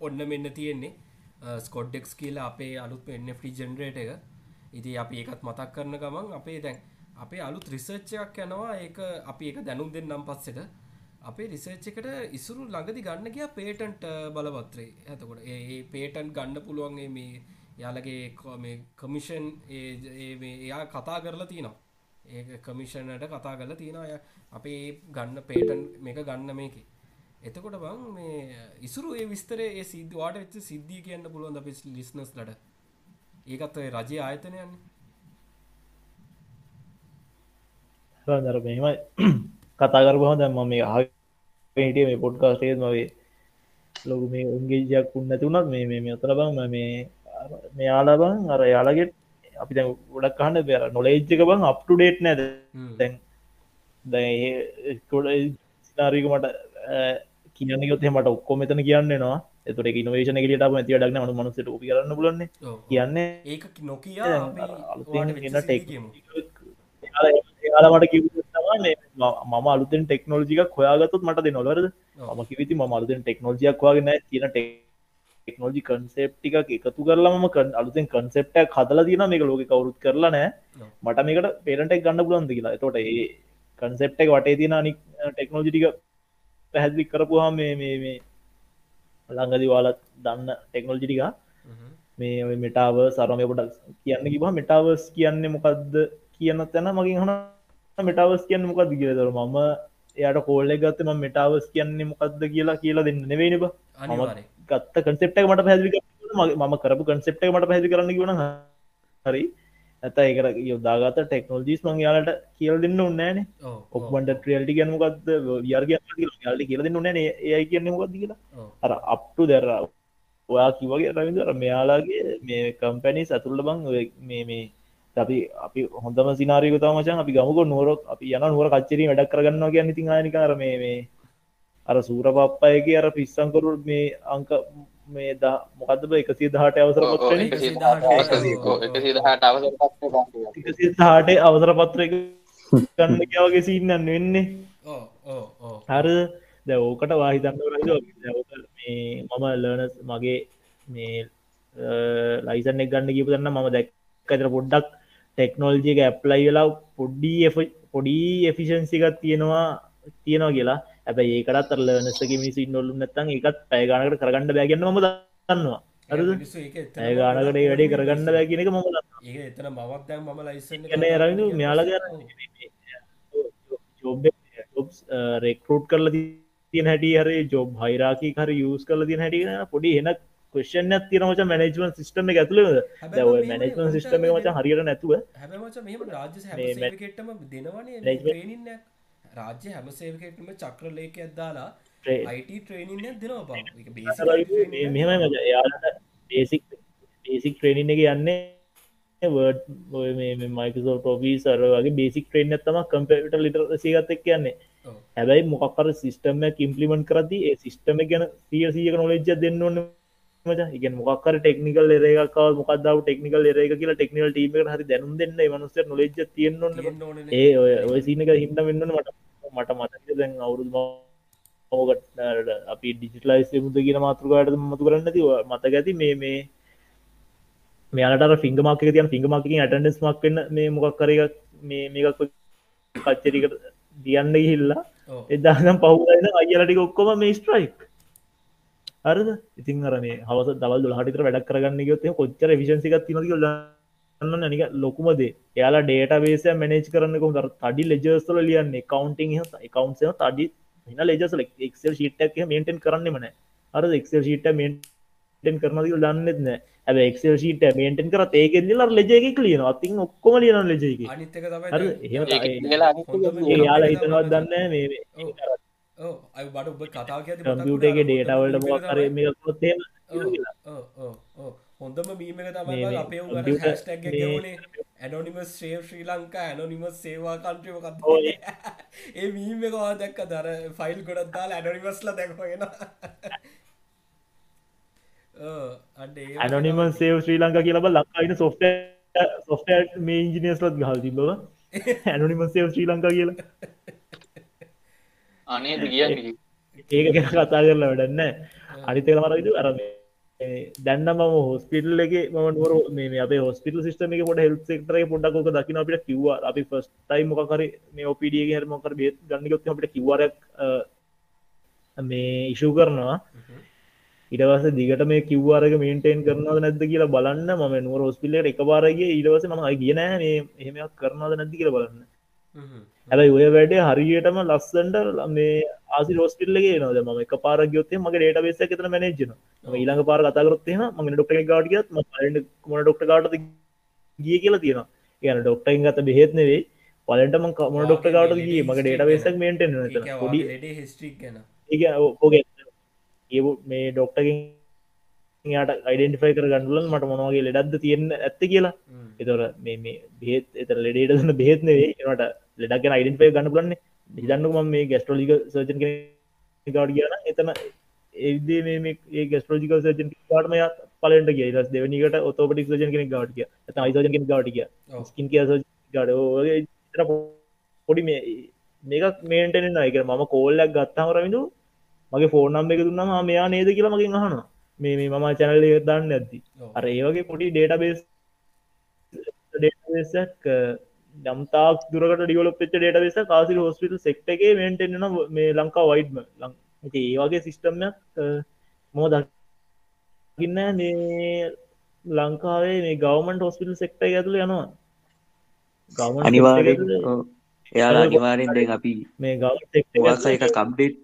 ඔන්න මෙන්න තියෙන්නේ. Uh, ස්කොඩ්ඩෙක්ස් කියලා අපේ අලුත් එන්නෆි ජෙනරේට එක. ඉති අපි ඒකත් මතක් කරන ගමන් අපේ දැන් අපේ අලුත් රිසර්ච් එකක් යනවා. ඒක අපි එක දැනුම් දෙන්න නම් පස්සෙට අපේ රිසර්ච් එකට ඉසුරු ළඟදි ගන්න කිය පේටන්ට බලපත්‍රේ. ඇතකොට ඒ පේටන් ගන්න පුළුවන්ගේ මේ යාලගේ මේ කමිෂන් එයා කතා කරලා තියනවා. ඒ කමිෂණට කතා කරලා තියෙනවා. අපේ ගන්න පේටන් මේක ගන්න මේක. එතකොට බං මේ ඉසුරු ඒ විස්තරේ ඒ සිද්ධ වාට වෙච්ච සිද්ධිය කියන්න පුළුවන් අපි ලිස්නස් ලට? ඒකත් ඔය රජය ආයතනයන්නේ. දර මෙමයි කතා කරපුහ දැම්ම මේ ආ හිටිය මේ පොඩ්කාස්ටේත් මවේ ලොකු මේ උන්ගේජයක් උන්නැතිවුණත් මේ මේ අතර බං මේ මෙයාලා බං අර යාලගෙට අපි දැ ගොඩක් කහන්න බර නොලේජ්ක බං අප්ටු ඩේට් නැද? දැන් දැකොට සිනාරීක මට කියනකොත් මට ඔක්කො මෙතන කියන්නවා එතුට ඉනවේශන ලියට ඇති ඩක්න අනු මනසට පි කරන්න බලන්න කියන්න ඒක නොකිය යාලමට කිව මම අලුතෙන් ටෙක්නෝජික හොයාගතුත් මට දෙ නොලරද ම කිවිති ම අලුතෙන් ටෙක්නෝජියක් වගෙන තියෙන ටෙක්නෝජි කන්සෙප්ටික එකතු කරලාම අලුතෙන් කන්සෙප්ට හදල තින මේක ලෝක කවරුත් කරලා නෑ මට මේකට පේරටක් ගන්න පුලන්ද කියලා. තොට ඒ කන්සෙප්ට එක වටේ තින අනි ටෙක්නෝජිටික පැහැදිලි කරපුහා මේ මේ මේ ළඟදි වාලත් දන්න ටෙක්නෝජිටිකා මේ මෙටාව සරමය පොඩක් කියන්න කිබ මෙටාවස් කියන්නේ මොකක්ද කියන්න තැන මගින් හන මෙටාවස් කියන්න මොකක්ද කියදර මම එයට කෝල්ල ගත්තම මෙටාවස් කියන්නේ මොකක්ද කියලා කියලා දෙන්න නෙවෙයිනබ ගත්ත කන්සෙප්ට මට පැදිි මම කරපු කන්සෙප්ට මට පැදි කරන්න ගුණ හරි. ඇත ඒකර යොදාගත ටෙක්නෝජිස් මං යාලට කියල් දෙන්න උන්නෑන ඔක්මට ට්‍රියල්ටි ගැන මොකක්ද වියර්ග යාලට කියල දෙන්න නෑ ඒයි කියන්න මොකක්ද කියලා? අර අප්ටු දැරා ඔයා කිවගේ රවිදර මෙයාලාගේ මේ කම්පැනි සතුල්ල බං මේ මේ අපි අපි හොඳම සිනාරයක තමචන් අපි ගමුක නුවරක් අපි යන නුවර කච්චරී වැඩක් කරගන්නවා කිය ඉතින් ආනිකාර මේ මේ අර සූර පප්පයගේ අර පිස්සංකරු මේ අංක මේ දා මොකදබ එකසිේ දහට අවසර පත්‍රහට අවසර පත්‍රක ගන්න කියවගේ සින්නන්න වෙන්නේ. හර දැ ඕකට වාහිතන්න මේ මම ලර්නස් මගේ මේ ලයිසන් එක් ගන්න කිපදන්න මම දැක්කතර පොඩ්ඩක් ටෙක්නෝල්ජික ඇප්ලයි වෙලා පොඩ්ඩී පොඩි එෆිෂන්සිකත් තියෙනවා තියෙනවා කියලා ඇැබ ඒකටත් ලනසක මිසි නොල්ලු නැත්තන් එකත් පැයගනකට කරගන්න බෑගන්න ම දන්නවා. අරද ඇගානකට වැඩේ කරගන්න බෑ කියනක ම එතන මවක් දැන් මම ලයිසන් ම්‍යාලග ජොබ් රෙක්රෝට් කරල තියන හැටි හර ජොබ් හයිරාකි හර යස් කල තින හැටින පොඩි එන කෂන තිනමච මනජමන් සිිටම ඇතුල මනජමන් සිිටම මච හරියට නැතුව. රාජ්‍යටම දෙනවන රාජ්‍ය හැම සේවකටම චක්‍ර ලේක ඇදදාලා අයිට ට්‍රේනින්න දෙනවා මෙම යාලට බේසික් බේසික් ට්‍රේනින් එක යන්නේ වර්ඩ් මයිකෝ ටෝපී සර වගේ බේසික් ට්‍රේන් ඇත්තම කම්පට ලිට සිගත්තක් කියන්නේ හැබැයි මොකක්කර සිිස්ටම ඉම්පලිමෙන්ට් කරති ඒ සිිස්ටම ගැන සිය සියක නොලෙජ්ජ දෙන්න ඕන්න මච. ඉග මොක්කර ටෙක්නිකල් එරේක මොකක්දාව ටෙක්නිකල් එරේක කියලා ටෙක්නිකල් ටීම හරි දැනුම් දෙන්න මනුස්ස නොලෙජ්ජ තියෙන්න්න ඒ ඔය සිනක හිට වෙන්න මට මතක දැන් අවුරුදු ඕකට අපි ඩිජිටලයිස් මුද කියන මාතෘකාට මතු කරන්න ති මතක ඇති මේ මේ මෙයාලට ෆිංග මාක තියන් ෆිංග මාකින් ඇටන්ඩස් මක්න්න මේ මොකක් කරක මේ මේකක් කච්චරිකට දියන්න ගිහිල්ලා එදානම් පහුලන්න අයලටික ඔක්කොම මේ ස්ට්‍රයික් අරද ඉතින් අර මේ හවස දවල් හටිතර වැඩක් කරගන්න ගොත්තේ කොච්චර විශන්සික තිනක න්න නික ලොකුමදේ එයාලා ඩේට බේස මනේජ් කරන්න කොම තඩි ලෙජස්ල ලියන්නේ. කවන්ටිං කවන්ස තඩි හින ලෙජසල එක්සල් ශීට්ක් මේටෙන් කරන්නමන අර එක්සල් ශීට මේටෙන් කරනද දන්නෙත්න ඇ එක්සල් ශීට මේටෙන් කර ඒකෙල්ල ලෙජයක ලියන අතින් ඔක්කොම ලියන ලෙජයක යාලා හිතනවත් දන්න මේ අයි බඩ ඔබ කතාව කම්පියුටගේ ඩේටවල්ට මොක් කර මේ කොත්තේ හොඳම මීමක තමයි අපේ උගට හැස්ටැක් ගවනේ ඇනොනිමස් ශ්‍රේ ශ්‍රී ලංකා ඇනොනිමස් සේවා කන්ට්‍රම කත් ඒ මීම එකවා දැක්ක දර ෆයිල් ගොඩත් දාලා ඇනොනිමස්ල දැක්වගෙන ඇනොනිම සේව ශ්‍රී ලංකා කියලබ ලක්කායින සොෆ්ට සොෆ්ට මේ ඉංජිනියස්ලත් ගහල් තිබව ඇනොනිම සේව ශ්‍රී ලංකා කියලා. අනේ කියන්න. ඒක ගැන කතා කරලා වැඩන්න අනිතක මරවිතු අරම දැන්න ම හොස්පිටල් එක ම මේ අප හොස්පිටල් සිස්ටම එක පොට හෙල් ෙක්ටර පොඩක් දකින අපිට කිව අපි ෆස් ටයි මොකර මේ ඔපිඩිය හරමකර බේත් ගන්නගොත් අපට කිවරක් මේ ඉශූ කරනවා. ඉටවස දිගට මේ කිව්වාරක මේන්ටේන් කරනද නැද කියලා බලන්න. ම නුවර හොස්පිල්ලට එක බාරගේ ඊටවස ම කියනෑ මේ එහෙමයක් කරනද නැති කියල බලන්න. හැබයි ඔය වැඩේ හරියටම ලස්සන්ට මේ ආසි රෝස්පිල්ලගේ නොද ම එක පාර ගයොත්තේ මගේ ඩේට බේස තන මනජන ඊළඟ පාර කතාකරත්තින ම ඩොක්ට ගාඩියත් ම මොන ඩොක්ට ගාට ගිය කියලා තියෙන කියන ඩොක්ටයින් ගත බෙහෙත් නෙවේ පලටම මොන ඩොක්ට ගාට ගිය? මගේ ඩේට බේසක් මේටෙන් ොඩි ඒ ඕගේ ඒ මේ ඩොක්ටකින් යාට අයිඩෙන්ටිෆයි කර ගඩුලන් මට මොනවගේ ලෙඩක්ද තියෙන ඇත්ත කියලා. එතොර මේ බෙත් එතර ලෙඩේට දන්න බෙහෙත් නෙවේ එනට ලෙඩක් අයිඩෙන්ටිෆයි ගන්න බලන්නේ හිදන්නක ම මේ ගැස්ට්‍රෝලික සර්ජන් ගාඩ කියන එතන ඒදේ මේ ගැස්ට්‍රෝජිකල් සර්ජන් කාටම පලට කිය ස් දෙවනිකට ඔතෝපටික් සර්ජන් කෙනෙක් ගාඩිය ඇත අයිසජන් කෙන ගාඩිය ස්කින් කිය ගඩ එතන පොඩි මේ මේක මේටෙන එක මම කෝල්ලක් ගත්තාම රවිදු මගේ ෆෝර්නම් එක දුන්නම මෙයා නේද කියලා මකින් අහනවා. මේ මේ මම චැනල්ල දන්න ඇති අර ඒවගේ පොඩි ඩේටබේස් ඩේටක් දම්තාක් දුරට ඩියලොප් ච්ච ඩේටබේස කාසිල් හොස්පිටල් සෙක්ට එක මේන්ටෙන්න්න මේ ලංකා වයිඩ්ම ලං ඒ වගේ සිිස්ටම්යක් මෝ දකින්න මේ ලංකාවේ මේ ගවමන්ට හොස්පිටල් සෙක්ට ඇතුළ යනවා. ගව අනිවාර එයාලා අනිවාරෙන් දෙ අපි මේ ගව එක කම්ඩේට්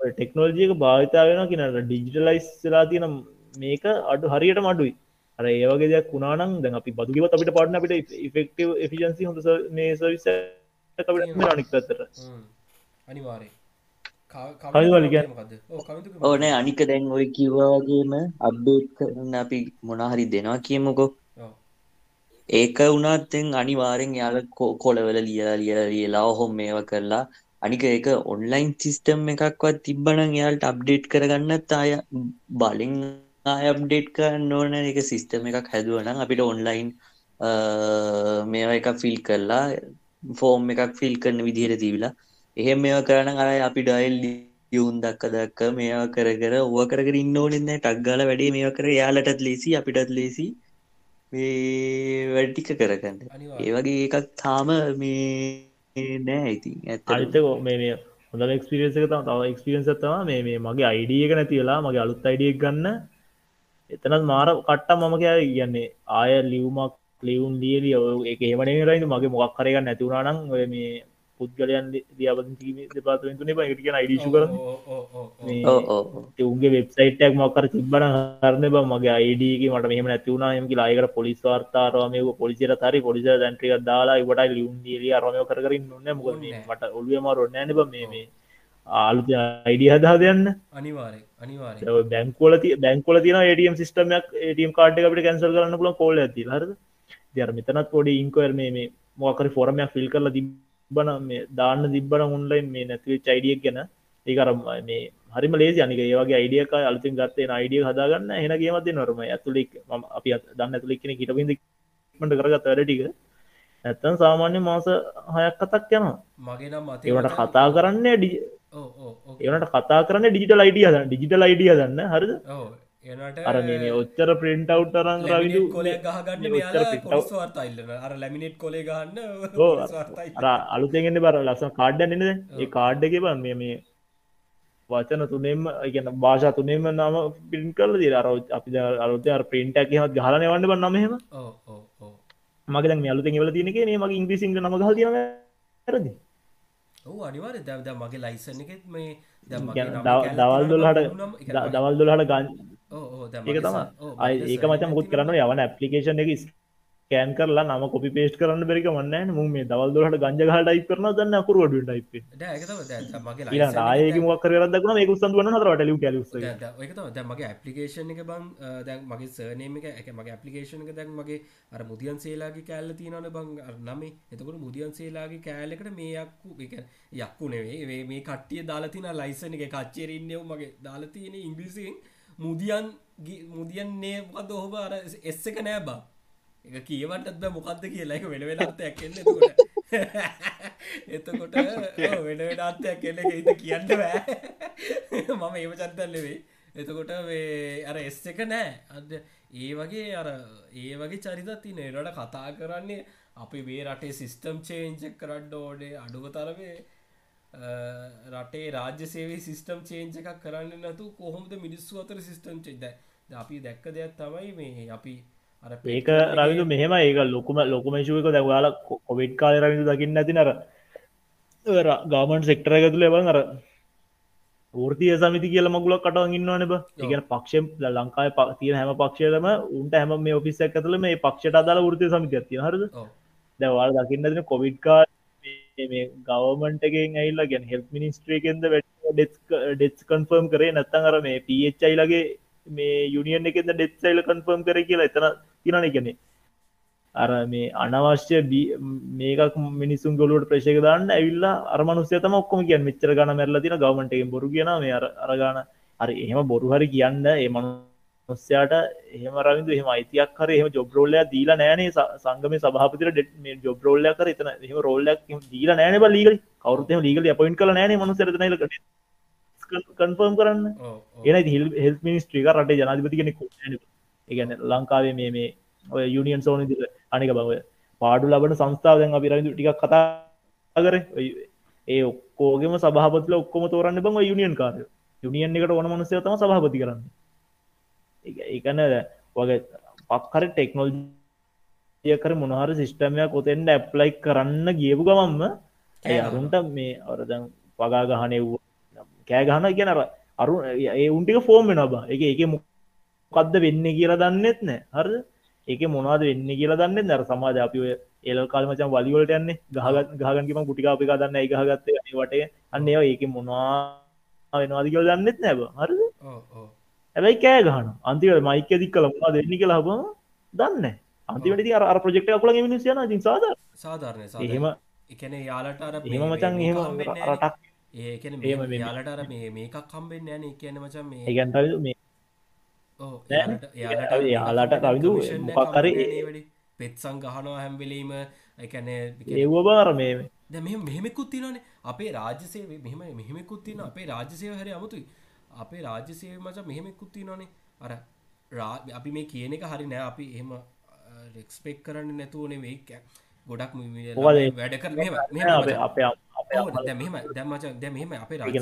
ටෙක්නෝජියක භාවිතා වෙන කියනට ඩිජිටලයිස් ලා තියෙන මේක අඩු හරියට මඩුයි අර ඒවගේ දෙයක් වුණනම් දැන් අපි බදුගව අපිට පටන අපිට ෆෙක්ටව එෆිසින්සි හොඳ මේ සවිස අනික් පත්තර අනිවාරය ඕනෑ අනික දැන් ඔය කිව්වාගේම අබ්බේට් කරන්න අපි මොනාහරි දෙනවා කියමුකෝ. ඒක වුණත්තෙන් අනිවාරෙන් යාල කොලවල ලියලා ලිය ලියලා ඔහොම මේව කරලා අනික ඒක ඔන්ලයින් සිිස්ටම් එකක්වත් තිබ්බනං යාල්ට අප්ඩේට් කරගන්නත් අය බලින් අයප්ඩේට් කරන්න ඕන එක සිිස්ටම එකක් හැදුවනම් අපිට ඔන්ලයින් මේවා එක ෆිල් කරලා ෆෝම් එකක් ෆිල් කරන විදිහයට තිීවිලා එහෙම මේවා කරන අර අපි ඩයිල් යුන් දක්ක දක්ක මේවා කර කර ඕව කරකර ඉන්න ඕනෙන්න ටක්ගල වැඩේ මේවා කර යාලටත් ලේසි අපිටත් ලේසි. මේ වැඩටික කරගන්න ඒවගේ එකක් තාම මේ නෑ ඉතින් ඇත්ත අරිතක මේ මේ හොඳ එක්ස්පිරියන්ස එක තම තව එක්ස්පිරියන්ස තම මේ මේ මගේ අයිඩිය එක නැතිවෙලා මගේ අලුත් අයිඩියක් ගන්න එතනත් මාර කට්ට මම කෑ කියන්නේ. ආය ලියවමක් ලියවුන් ලියලිය එක ඒමනේ රයිද මගේ මොක් කරගන්න නැතිවුණනම් ඔය මේ පුද්ගලයන් දියපති දෙපාතුවෙන්තුනේ බයිට කියන අයිඩිශු කර උන්ගේ වෙබ්සයිටක් මොකර තිබන කරන බ මගේ අයිඩක මට මෙහම නැතිවුණ එමකි ලායකට පොලිස් වාර්තාරම පොලිසිර තරි පොලිස දැන්ට්‍රික දාලා ඉවට ලියුන්දිලිය අරමය කරන්න න්න මට ඔල්ුවම රොන්නෑන බ මේ ආලුත අයිඩිය හදා දෙන්න අනිවාරය අනිවාර බැංකෝල බැංකොල තින ටම් සිස්ටමයක් ටම් කාඩ් එකට කැන්සල් කරන්න පුල කෝල ඇති හරද? දර මෙතනත් පොඩි ඉංකවර් මේ මොකර ෆොරමයක් ෆිල් කරලා තිබ බන මේ දාන්න තිබ්බන උන්ලයින් මේ නැතිව චයිඩියක් ගැන. ඒකරම් මේ හරිම ලේසි අනික. ඒවගේ අයිඩියක අලතින් ගත්තේ අයිඩිය හදාගන්න හෙන ගේමති නොරම ඇතුලෙක් අපි දන්න ඇතුලෙක්න හිටබිඳමට කරගත් වැඩටික ඇත්තන් සාමාන්‍ය මාස හයක් කතක් යනවා. මගේ නම් ඒවට කතා කරන්න ඩි ඒනට කතා කරන්න ඩිජිටල් අයිඩිය දන්න ඩිජිටල් අයිඩිය දන්න හරිද? අර මේ ඔච්චර ප්‍රින්ට් අව් තරන් රවිදු ලැමිනෙට් කොලේ ගහන්න අර අලුතෙන්ගෙන්න්න බර ලස්සන කාඩ්ඩ නද ඒ කාඩ්ඩ එක බන් මේ මේ වචන තුනෙම ගැන භාෂා තුනෙම නම පින් කල දී අර අපි අලුත අර පින්ට ඇක හත් ගහලන වන්න බ නමහෙම මගේ මේ අලුතෙන් වල තියනක මේ මගේ ඉංග්‍රීසිංග නම ගහ තියන ඇරදි ඔහු අනිවාර දැවද මගේ ලයිසන එකෙත් මේ දවල් දොල්හට දවල් දොල්හට ගන්න ඒක තම ඒක මච මුත් කරන්න යවන ඇපලිකේෂන් එක කෑන් කරලා නම කොපි පේස්ට කරන්න බැරික වන්න මුම මේ දවල් දොලට ගංජ ටයි කරන දන්න මේ හතරට ලු කැලු මගේ ඇපලිකේෂන් එක බං දැන් මගේ සර්නේම එක එක මගේ ඇපලිකේෂන් එක දැන් මගේ අර මුදියන් සේලාගේ කෑල්ල තියනන බං නමේ. එතකට මුදියන් සේලාගේ කෑලෙකට මේ යක්කු එක යක්කු නෙවේ මේ කට්ටිය දාලතින ලයිසන එක කච්චේරන්නව මගේ දාලතියන ඉංග්‍රිසිෙන් මුදියන් මුදියන්නේ මොකද ඔහොම අර එස්ස එක නෑ බා එක කියවටත් බෑ මොකක්ද කියලා. එක වෙන වෙන අර්ථයක් එන්න එතකොට. එතකොට වෙන වෙන අර්ථයක් එන්න එක හිත කියන්න බෑ. මම ඒව චත්තල් නෙවෙයි. එතකොට අර එස් එක නෑ. අද ඒ වගේ අර ඒ වගේ චරිතත් තින එරට කතා කරන්නේ අපි මේ රටේ සිිස්ටම් චේන්ජක් කරන්න ඕඩේ අඩුව තරවේ රටේ රාජ්‍ය සේවේ සිිස්ටම් චේන්ජ එකක් කරන්න නතු කොහොමද මිනිස්සු අතර සිිස්ටම් චෙද අපි දැක්ක දෙයක් තමයි මේ අපි ඒක රවිදු මෙහෙම ඒක ලොකුම ලොකුමේශුවක දැවාල කොවිඩ් කාල රවිදු දකින්න ඇති නර ගාමන් සෙක්ටර එකතු ලබන් අර ෘතිය සමිති කියල මගුලක් කටව ඉන්නවන ඉගෙන පක්ෂම් ලංකායි පක්තිය හැම පක්ෂයටම උන්ට හැම මේ ඔෆිස්සක් ඇතුල මේ පක්ෂට අදාල ෘතිය සමිති ඇති හරද? දැවාල දකින්න තින කොවිඩ්කා මේ ගවමන්ටගෙන් ඇයිල්ලා ගැන හෙල් මිනිස්ට්‍රේකෙන්ද ඩෙස් කන්ෆර්ම් කරේ නැත්තන් අර මේ පච්චයිලගේ මේ යුනිියන් එකෙද ඩෙත්සයිල කන්ෆර්ම් කර කියලා එතන තිනන එකනෙ අර මේ අනවශ්‍ය මේකක් මිනිසුන් ගොලුවට ප්‍රශක දාන්න ඇවිල්ලා අරමනුස්්‍ය තම ඔක්කොම කිය මෙච්චර ගන මැරල තින ගවමටෙන් බොරු කියන මේ අරගාන අර එහෙම බොරු හරි කියන්න ඒ මනු නොස්සයාට එහෙම රවිදු එහෙම අයිතියක් කර එහම ජොබ්රෝල්ලය දීලා නෑනේ සංගම සභාපතිර ඩෙ ජොබ්රෝල්ලය කර එතන එහම රෝල්ලක් දීලා නෑන ලීගල කවරුතම ලීගල පොයින් කල නෑන මනුසරනලකට කන්ෆර්ම් කරන්න. එන හිල් හෙල් මිනිස්ට්‍රික රට ජනාධිපති කෙනෙක් ඒගැන ලංකාවේ මේ මේ ඔය යුනියන් සෝන දිල අනික බව පාඩු ලබන සංස්ථාව දැන් අපි රවිදු ටික් කතා කර. ඒ ඔක්කෝගෙම සභහපත්ල ඔක්කොම තෝරන්න බං යුනියන් කාර යුනියන් එකට ඕන මනුසය තම සභහපති කරන්න. එකන වගේ පක්කර ටෙක්නෝල්ජිය කර මොනහර සිිස්ටමයක් කොතෙන්ට ඇප්ලයි කරන්න ගියපු ගමම්ම ඇ අරුන්ට මේ අරදැන් පගා ගහනය වූ කෑ ගහන කියනර අරු ඒ උන්ටික ෆෝර්ම් වෙන බා. එක එක මොකක්ද වෙන්න කියලා දන්නෙත් නෑ. හර ඒක මොනාද වෙන්න කියලා දන්න දර සමාජ අපි ඒල කාල්මචන් වලිවලට යන්නේ. ගහගත් ගහගන්කිම පුටිකා අපි දන්න එකහගත්තේ වටේ. අන්න ඒවා ඒක මොනා වෙනවාදි කියල දන්නෙත් නැබ හරද? ඇැබයි කෑ ගහන අන්තිවට මයික දික් කල මා දෙන්න කියලා හබ දන්න අන්තිවට අර ප්‍රජෙක්ට අකුල මිනිසියන ඉතින් සාද සාධාරණය. එහෙම එකන යාලට අර එහෙම මචන් එහෙම රටක් ඒකන එහෙම යාලට අර මේ මේකක් කම්බෙන් යන කියන මචන් මේ ඒගැන්ට මේ යාලට රවිදු මොකක්කර පෙත්සං ගහනවා හැම්වෙලීම එකන ඒව බාර මේ දැ මෙ මෙහෙමෙකුත් තිනනේ අපේ රාජසේ මෙහම මෙහෙමෙකුත් තින අපේ රාජසය හර අමුතුයි. අපේ රාජ්‍යසය මච මෙහෙමෙකුත් තිනනේ අර අපි මේ කියන එක හරි නෑ. අපි එහෙම රෙක්ස්පෙක් කරන්න නැතුවනේ වෙයික් ගොඩක් වැඩ කර අපේ දැම දැමච දැමම අපේ රාජ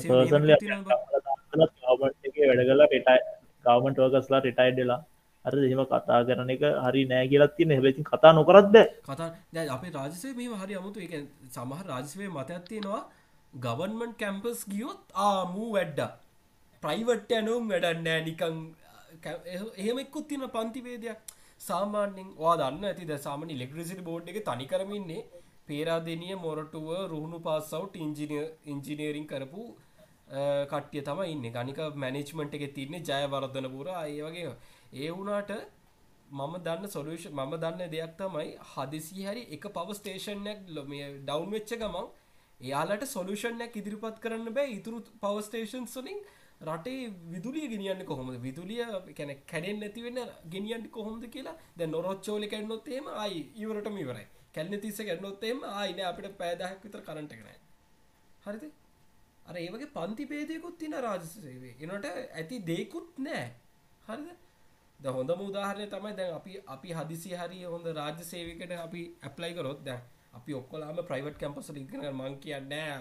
වැඩ කලා පෙටයි ගවමට වර්කස්ලා රිටයිඩ්ලා අර දෙම කතා කරන එක හරි නෑ කියලත් තින හැබැති කතා නොකරත්ද කතා දැ අපේ රාජසේ මේ හරි අමුතු. එක සමහ රාජසවය මතඇත්තියෙනවා ගවන්මන්් කැම්පස් ගියොත් ආමූ වැඩ්ඩ. ප්‍රයිවට් යනුම් වැඩන්නෑ නිකං එහෙමෙක්කුත් තින පන්තිවේදයක් සාමාන්‍යෙන් වා දන්න ඇති. ද සාමනි ලෙක්ට්‍රසිට බෝඩ් එක තනි කරමින්නේ පේරාදනිය මොරටුව රුහුණු පස්සවට් ඉංජිනිය ඉංජිනීරිං කරපු කට්ටිය තම ඉන්න. ගනික මැනෙජ්මන්ට් එක තින්නේ ජයවරධන පුර ඒ වගේ ඒ වුණාට මම දන්න සොලෂ මම දන්න දෙයක් තමයි හදිසි හැරි එක පව ස්ටේෂන්යක් ලොමිය ඩවන්් වෙච්ච ගමන් එයාලට සොලුෂන්යක් ඉදිරිපත් කරන්න බෑ. ඉතුරු පව ස්ටේෂන් සොලින් රටේ විදුලිය ගෙනියන්න කොහොමද? විදුලිය කැන කැඩෙන් නැතිවෙන්න ගෙනියන්ට කොහොමද කියලා? දැ නොරොච්චෝලි කැන්නොත්තේම අයි ඉවරටම ඉවරයි. කැල්න තිස්ස කැන්නොත්තේම ආයින අපිට පෑදහක් විතර කරට කරන හරිද? අර ඒවගේ පන්ති පේදයකුත් තින රාජසේවේ එනට ඇති දෙකුත් නෑ. හරිද? ද හොඳ මුදාහරය තමයි දැන් අපි අපි හදිසි හරි හොඳ රාජ්‍ය සේවිකට අපි ඇප්ලයි කරොත් දැ අපි ඔක්කොලාම ප්‍රයිවට් කැම්පස් ඉගෙන මං කියන්නෑ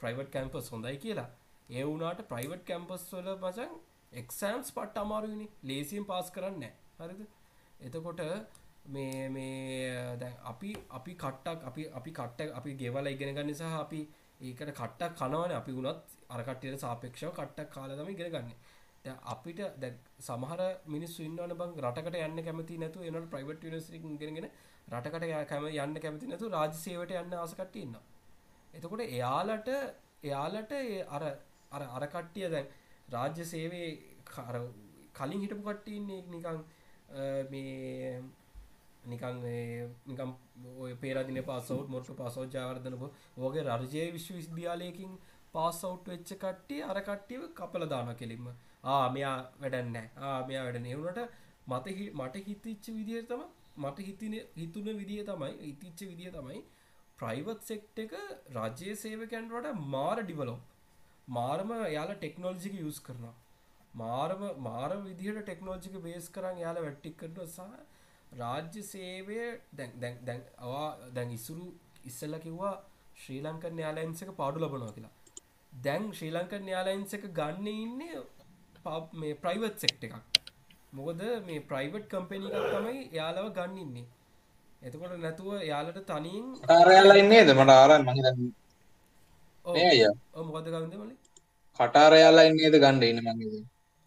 ප්‍රයිවට් කැම්පස් හොඳයි කියලා. ඒ වුනාට ප්‍රයිවට් කැම්පස් වල මචන් එක්සෑම්ස් පට් අමාරුවනි ලේසිම් පාස් කරන්න හරිද? එතකොට මේ මේ දැන් අපි අපි කට්ටක් අපි අපි කට්ට අපි ගෙවල ඉගෙන ගන්න නිසා අපි ඒකට කට්ටක් කනවන. අපි වුණත් අරකට්ටියට සාපේක්ෂව කට්ටක් කාලදම ඉගෙන ගන්න. අපිට දැ සමහර මිනිස් ඉන්නවන බං රටකට යන්න කැමති නැතු එනට ප්‍රයිවට් නිසි ගෙනගෙන රටකට කැම යන්න කැමති නැතු රාජසේවට යන්න ආසකට ඉන්න එතකොට එයාලට එයාලට අර අර අරකට්ටිය දැන් රාජ්‍ය සේවේ කලින් හිටපු කට්ටන්නේ නිකං මේ නිකං නිකම් ඔය පේරදින පසවට් මොට පසෝ ජාවර්ධනපු ඕගේ රජය විශ්ව විද්‍යාලයකින් පාසවට් වෙච්ච කට්ටිය අර කට්ටියව කපල දාන කෙලින්ම. ආ මෙයා වැඩන්නෑ ආ මෙයා වැඩ එවුණට මත මට හිතච්ච විදිහ තම මට හිතින හිතුන විදිහ තමයි ඉතිච්ච විදිහ තමයි ප්‍රයිවට් සෙක්ට එක රජයේ සේවකැන්ට මාර ඩිවලෝ මාරම යාලා ටෙක්නෝල්ජික යස් කරනවා. මාරම මාර විදිහට ටෙක්නෝජික බේස් කරන්න යාලා වැට්ටික් කරන සහ රාජ්‍ය සේවය දැන් දැන් ඉස්සුරු ඉස්සල්ල කිව්වා ශ්‍රී ලංකන් න්‍යාලයින්සක පාඩු ලබනවා කියලා. දැන් ශ්‍රී ලංකන් න්‍යාලයින්සක ගන්න ඉන්නේ පබ් මේ ප්‍රයිවට් සෙක්ට එකක්. මොකද මේ ප්‍රයිවට් කම්පෙනි තමයි යාලව ගන්නඉන්නේ එතකොට නැතුව යාලට තනින් ආරයල්ල ඉන්නේද මට ආරන් මහිත මොකද ගන්ද මල කටාරයාලා ඉන්නේද ගණ්ඩ ඉන්න මගේ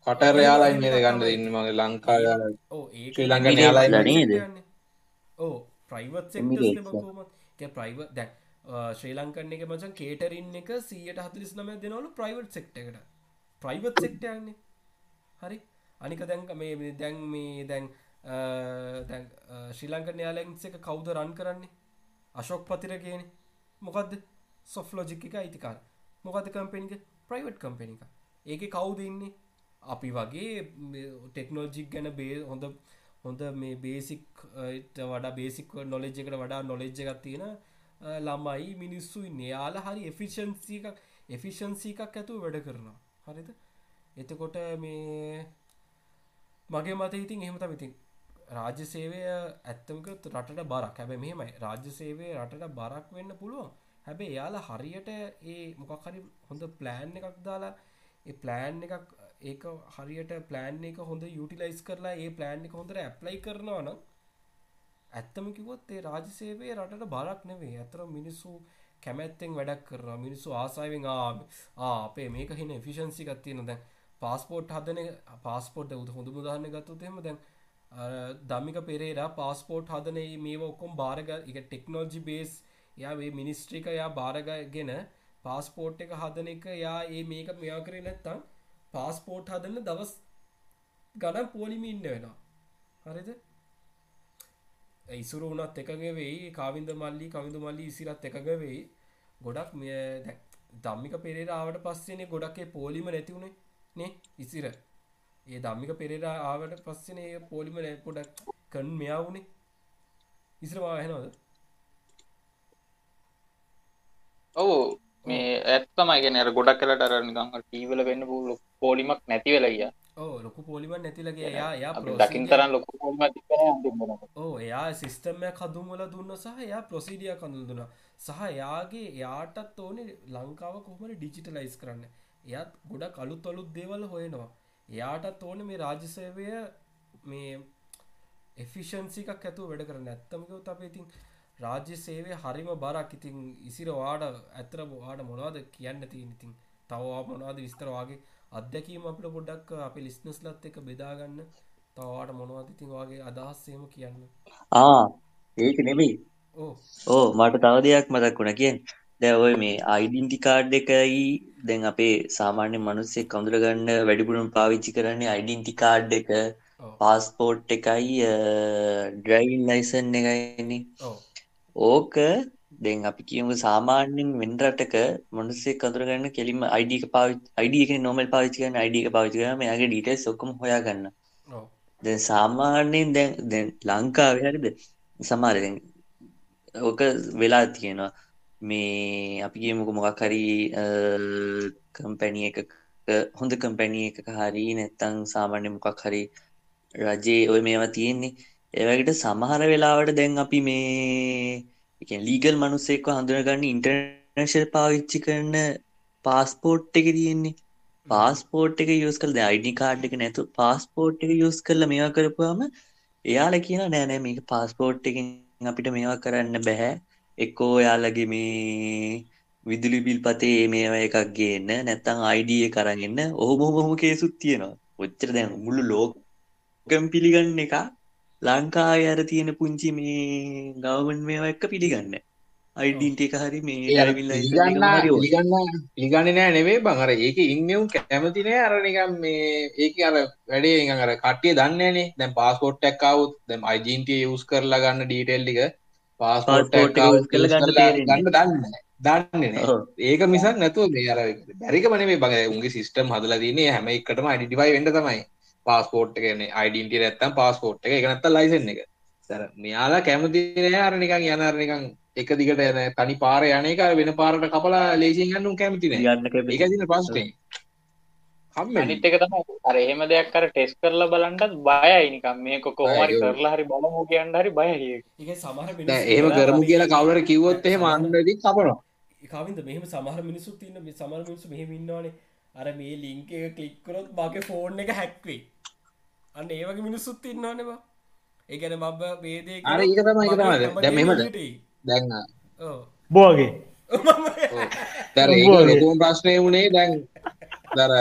කටර යාලා ඉන්නේද ගන්න ඉන්න? මගේ ලංකා ශ්‍රී ලංකන යාලා නේද? ඕ ප්‍රයිවත් ප්‍රයිව දැ ශ්‍රී ලංකන්න එක මචන් කේටරින් එක සියට හතලිස් නම දෙනවලු ප්‍රයිවට් සෙක්ට එකට. ප්‍රයිවට් සෙක්ටයන්නේ හරි. අනික දැන්ක මේ දැන් මේ දැන් දැන් ශ්‍රී ලංකන යාලැන්ස එක කවුද රන් කරන්නේ? අශෝක් පතිර කියන මොකක්ද සොෆ්ලෝජික් එක අයිතිකාර මොකද කම්පෙනික ප්‍රයිවට් කම්පෙනික ඒක කවුද ඉන්නේ අපි වගේ ටෙක්නෝජික් ගැන බේ හොඳ හොඳ මේ බේසික් වඩා බේසික් නොලෙජ් එකට වඩා නොලෙජ් එකක් තියෙන ළමයි මිනිස්සු යාල හරි එෆිෂන්සි එකක් එෆිෂන්සි එකක් ඇතු වැඩ කරනවා. හරිද? එතකොට මේ මගේ මත ඉතින් එහෙම තමිතින් රාජ්‍ය සේවය ඇත්තමක රටට බරක්. හැබැ මෙහෙමයි. රාජ්‍ය සේවය රටට බරක් වෙන්න පුළුවන්. හැබැ එයාලා හරියට ඒ මොකක් හරි හොඳ ප්ලෑන් එකක් දාලා ඒ ප්ලෑන් එකක් ඒක හරියට ප්ලෑන් එක හොඳ යුටිලයිස් කරලා ඒ ප්ලෑන් එක හොඳට ඇප්ලයි කරනවා නම් ඇත්තම කිවොත් ඒ රාජසේවය රටට බරක් නෙවේ ඇතර මිනිස්සු කැමැත්තෙන් වැඩක් කරනවා. මිනිස්සු ආසාාවෙන් අපේ මේක හින ෆිෂන්සිකත් තියෙන දැන් පාස්පෝට් හදන පාස්පෝට් උද හොඳ මුදාහන්න ගත්තුතෙම දැන් දම්මික පෙරේරා පාස්පෝට් හදන මේ ඔක්කොම් බාරග එක ටෙක්නෝජි බේස් යා මේ මිනිස්ට්‍රික යා බාරගගෙන පාස්පෝට් එක හදන එක යා ඒ මේක මෙයා කරේ නැත්තම් පාස්පෝට් හදන්න දවස් ගණන් පෝලිමි ඉන්න වෙනවා. හරිද? ඉසුරු වුණත් එකග වෙයි කාවින්ද මල්ලි කවිඳු මල්ලි ඉසිරත් එකග වෙයි. ගොඩක් මෙය දම්මික පෙරේරාවට පස්සේනේ ගොඩක්ේ පෝලිම නැතිවුණේ නේ ඉසිර. ඒ දම්මික පෙරේරා ආවට පස්සනේ පෝලිම පොඩක් කන් මෙයාවුණේ ඉස්රවා හෙනවද ඔවු. මේ ඇත්තමයි ගෙන ගොඩක් කලට අර නිකං ටීවල වෙන්න පුල පෝලිමක් නැති වෙලයිය ඕ ලොකු පොලිම නැතිලගේ යා දකිින් තරන් ලොකු ඕ එයා සිිස්ටම්ය කදුම්වල දුන්න සහ එයා ප්‍රසිඩිය කඳුල් දුන්න. සහ යාගේ යාටත් ඕනේ ලංකාව කොහමට ඩිජිටලයිස් කරන්න? එයත් ගොඩක් අලුත් අලුත් දේවල් හොයනවා. එයාටත් ඕන මේ රාජසේවය මේ එෆිෂන්සිකක් ඇතු වැඩ කරන්න. ඇත්තමකව අප ඉතින් රාජ්‍ය සේවය හරිම බරක්. ඉතින් ඉසිර වාඩ ඇතර වාඩ මොනවාද කියන්න තිය ඉතින් තවවා මොනවාද විස්තරවාගේ අත්දැකීම අපට පොඩ්ඩක් අප ලිස්නස් ලත් එක බෙදාගන්න තවාට මොනවාද ඉතින් වගේ අදහස්සේම කියන්න? ආ ඒක නෙමෙයි. ඕ මට තව දෙයක් මතක් වුණ. කියෙන් දැ ඔය මේ අයිඩින්ටි කාඩ් එකයි දැන් අපේ සාමාන්‍ය මනුස්සේ කඳුරගන්න වැඩිපුරුම් පාවිච්චි කරන්නේ අයිඩින්ටි කාඩ් එක පාස්පෝට් එකයි ඩ්‍රයිවින් ලයිසන් එකයිනි ඕක දැන් අපි කියමු සාමාන්‍යයෙන් වෙන රටක මිනිස්සෙක් අඳුරගන්න කෙලින්ම ID එක පාවිච්චි ID එකනේ normal පාවිච්චි කරන ID එක පාවිච්චි කරාම එයාගේ details ඔක්කොම හොයාගන්න. දැන් සාමාන්‍යයෙන් දැන් දැන් ලංකාවේ හරිද සමහර දැන් ඕක වෙලා තියෙනවා. මේ අපි කියමුකෝ මොකක් හරි කම්පැනි එකක හොඳ කම්පැනි එකක හරි නැත්තම් සාමාන්‍ය මොකක් හරි රජයේ ඔය මේවා තියෙන්නේ ඒවකට සමහර වෙලාවට දැන් අපි මේ ලීගල් මනුස්සෙක්ව හඳුනගන්න ඉන්ටර්නශල් පාවිච්චි කරන පාස්පෝට් එක තියෙන්නේ. පාස්පෝට් එක යස් කල් අයිඩි කාඩ් එක නැතු පාස්පෝට් එක යස් කරල මේවා කරපුවාම එයාල කියන නෑනෑ මේක පාස්පෝට් එක අපිට මේවා කරන්න බැහැ එක්කෝ යාලගේ මේ විදුලි බිල් පතේ මේවා එකක් ගේන්න නැත්තං අයිඩිය කරගන්න ඔහොම හොම කේසුත් තියෙනවා. ඔච්චර දැන් මුළු ලෝකම් පිළිගන්න එක ලංකාවේ අර තියෙන පුංචි මේ ගවමන් මේවා එක්ක පිළිගන්න. අයිඩන්ට එක හරි මේ පිළිගන්න නෑ නෙවේ බං. අර ඒක ඉන්නවුම් කැමති නෑ අර නිකම් මේ ඒක අර වැඩේ අර කට්ටිය දන්නේනේ දැන් පාස්පෝර්ට් එකක් ආවොත් දැන් අයිඩන්ට යූස් කරලා ගන්න ඩීටේල් ටික පාස්පෝර්ට් එකක් ආවොත් ගන්න දන්නේ දන්නේ ඒක මිසක් නැතුව මේ අර බැරිකම නෙමෙයි බං. උන්ගේ සිස්ටම් හදලා තියෙන්නේ හැම එකටම අයිඩෙන්ටිෆයි වෙන්න තමයි පාස්පෝට් එකන අයිඩන්ටිය ඇත්තම් පාස්පෝට් එක. එක නැත්ත ලයිසන් එක. සර මෙයාලා කැමතිනෑ අර නිකන් යනර නිකන් එක දිගට යන තනි පාර යනක වෙන පාරට කපලා ලේසින් ගන්නු කැමතින එක දින පස්ටේ අනිත් එක තමයි. අර එහෙම දෙයක් කර ටෙස් කරලා බලන්නත් බයයි නිකම් මේක කොහොමරි කරලා හරි බලමු කියන්න හරි බයයි ඒක. සමහර එහෙම කරමු කියලා කවුරු කිව්වොත් එහෙම අන්නදී කපනවා. කවින්ද මෙහෙම සමහර මිනිස්සුත් ඉන්න සමහර මිනිස්සු මෙහෙම ඉන්නවනේ අර මේ ලින්ක් එක ක්ලික් කරොත් මගේ ෆෝන් එක හැක්වේ අන්න ඒවගේ මිනිස්සුත් ඉන්නවානවා ඒගැන මබ වේදේ අර ඒක තමයි ඒක තමයි. දැන් මෙහෙමද දැන් බෝගේ දැන් ඒක ලොකුම ප්‍රශ්නේ වුණේ දැන් දර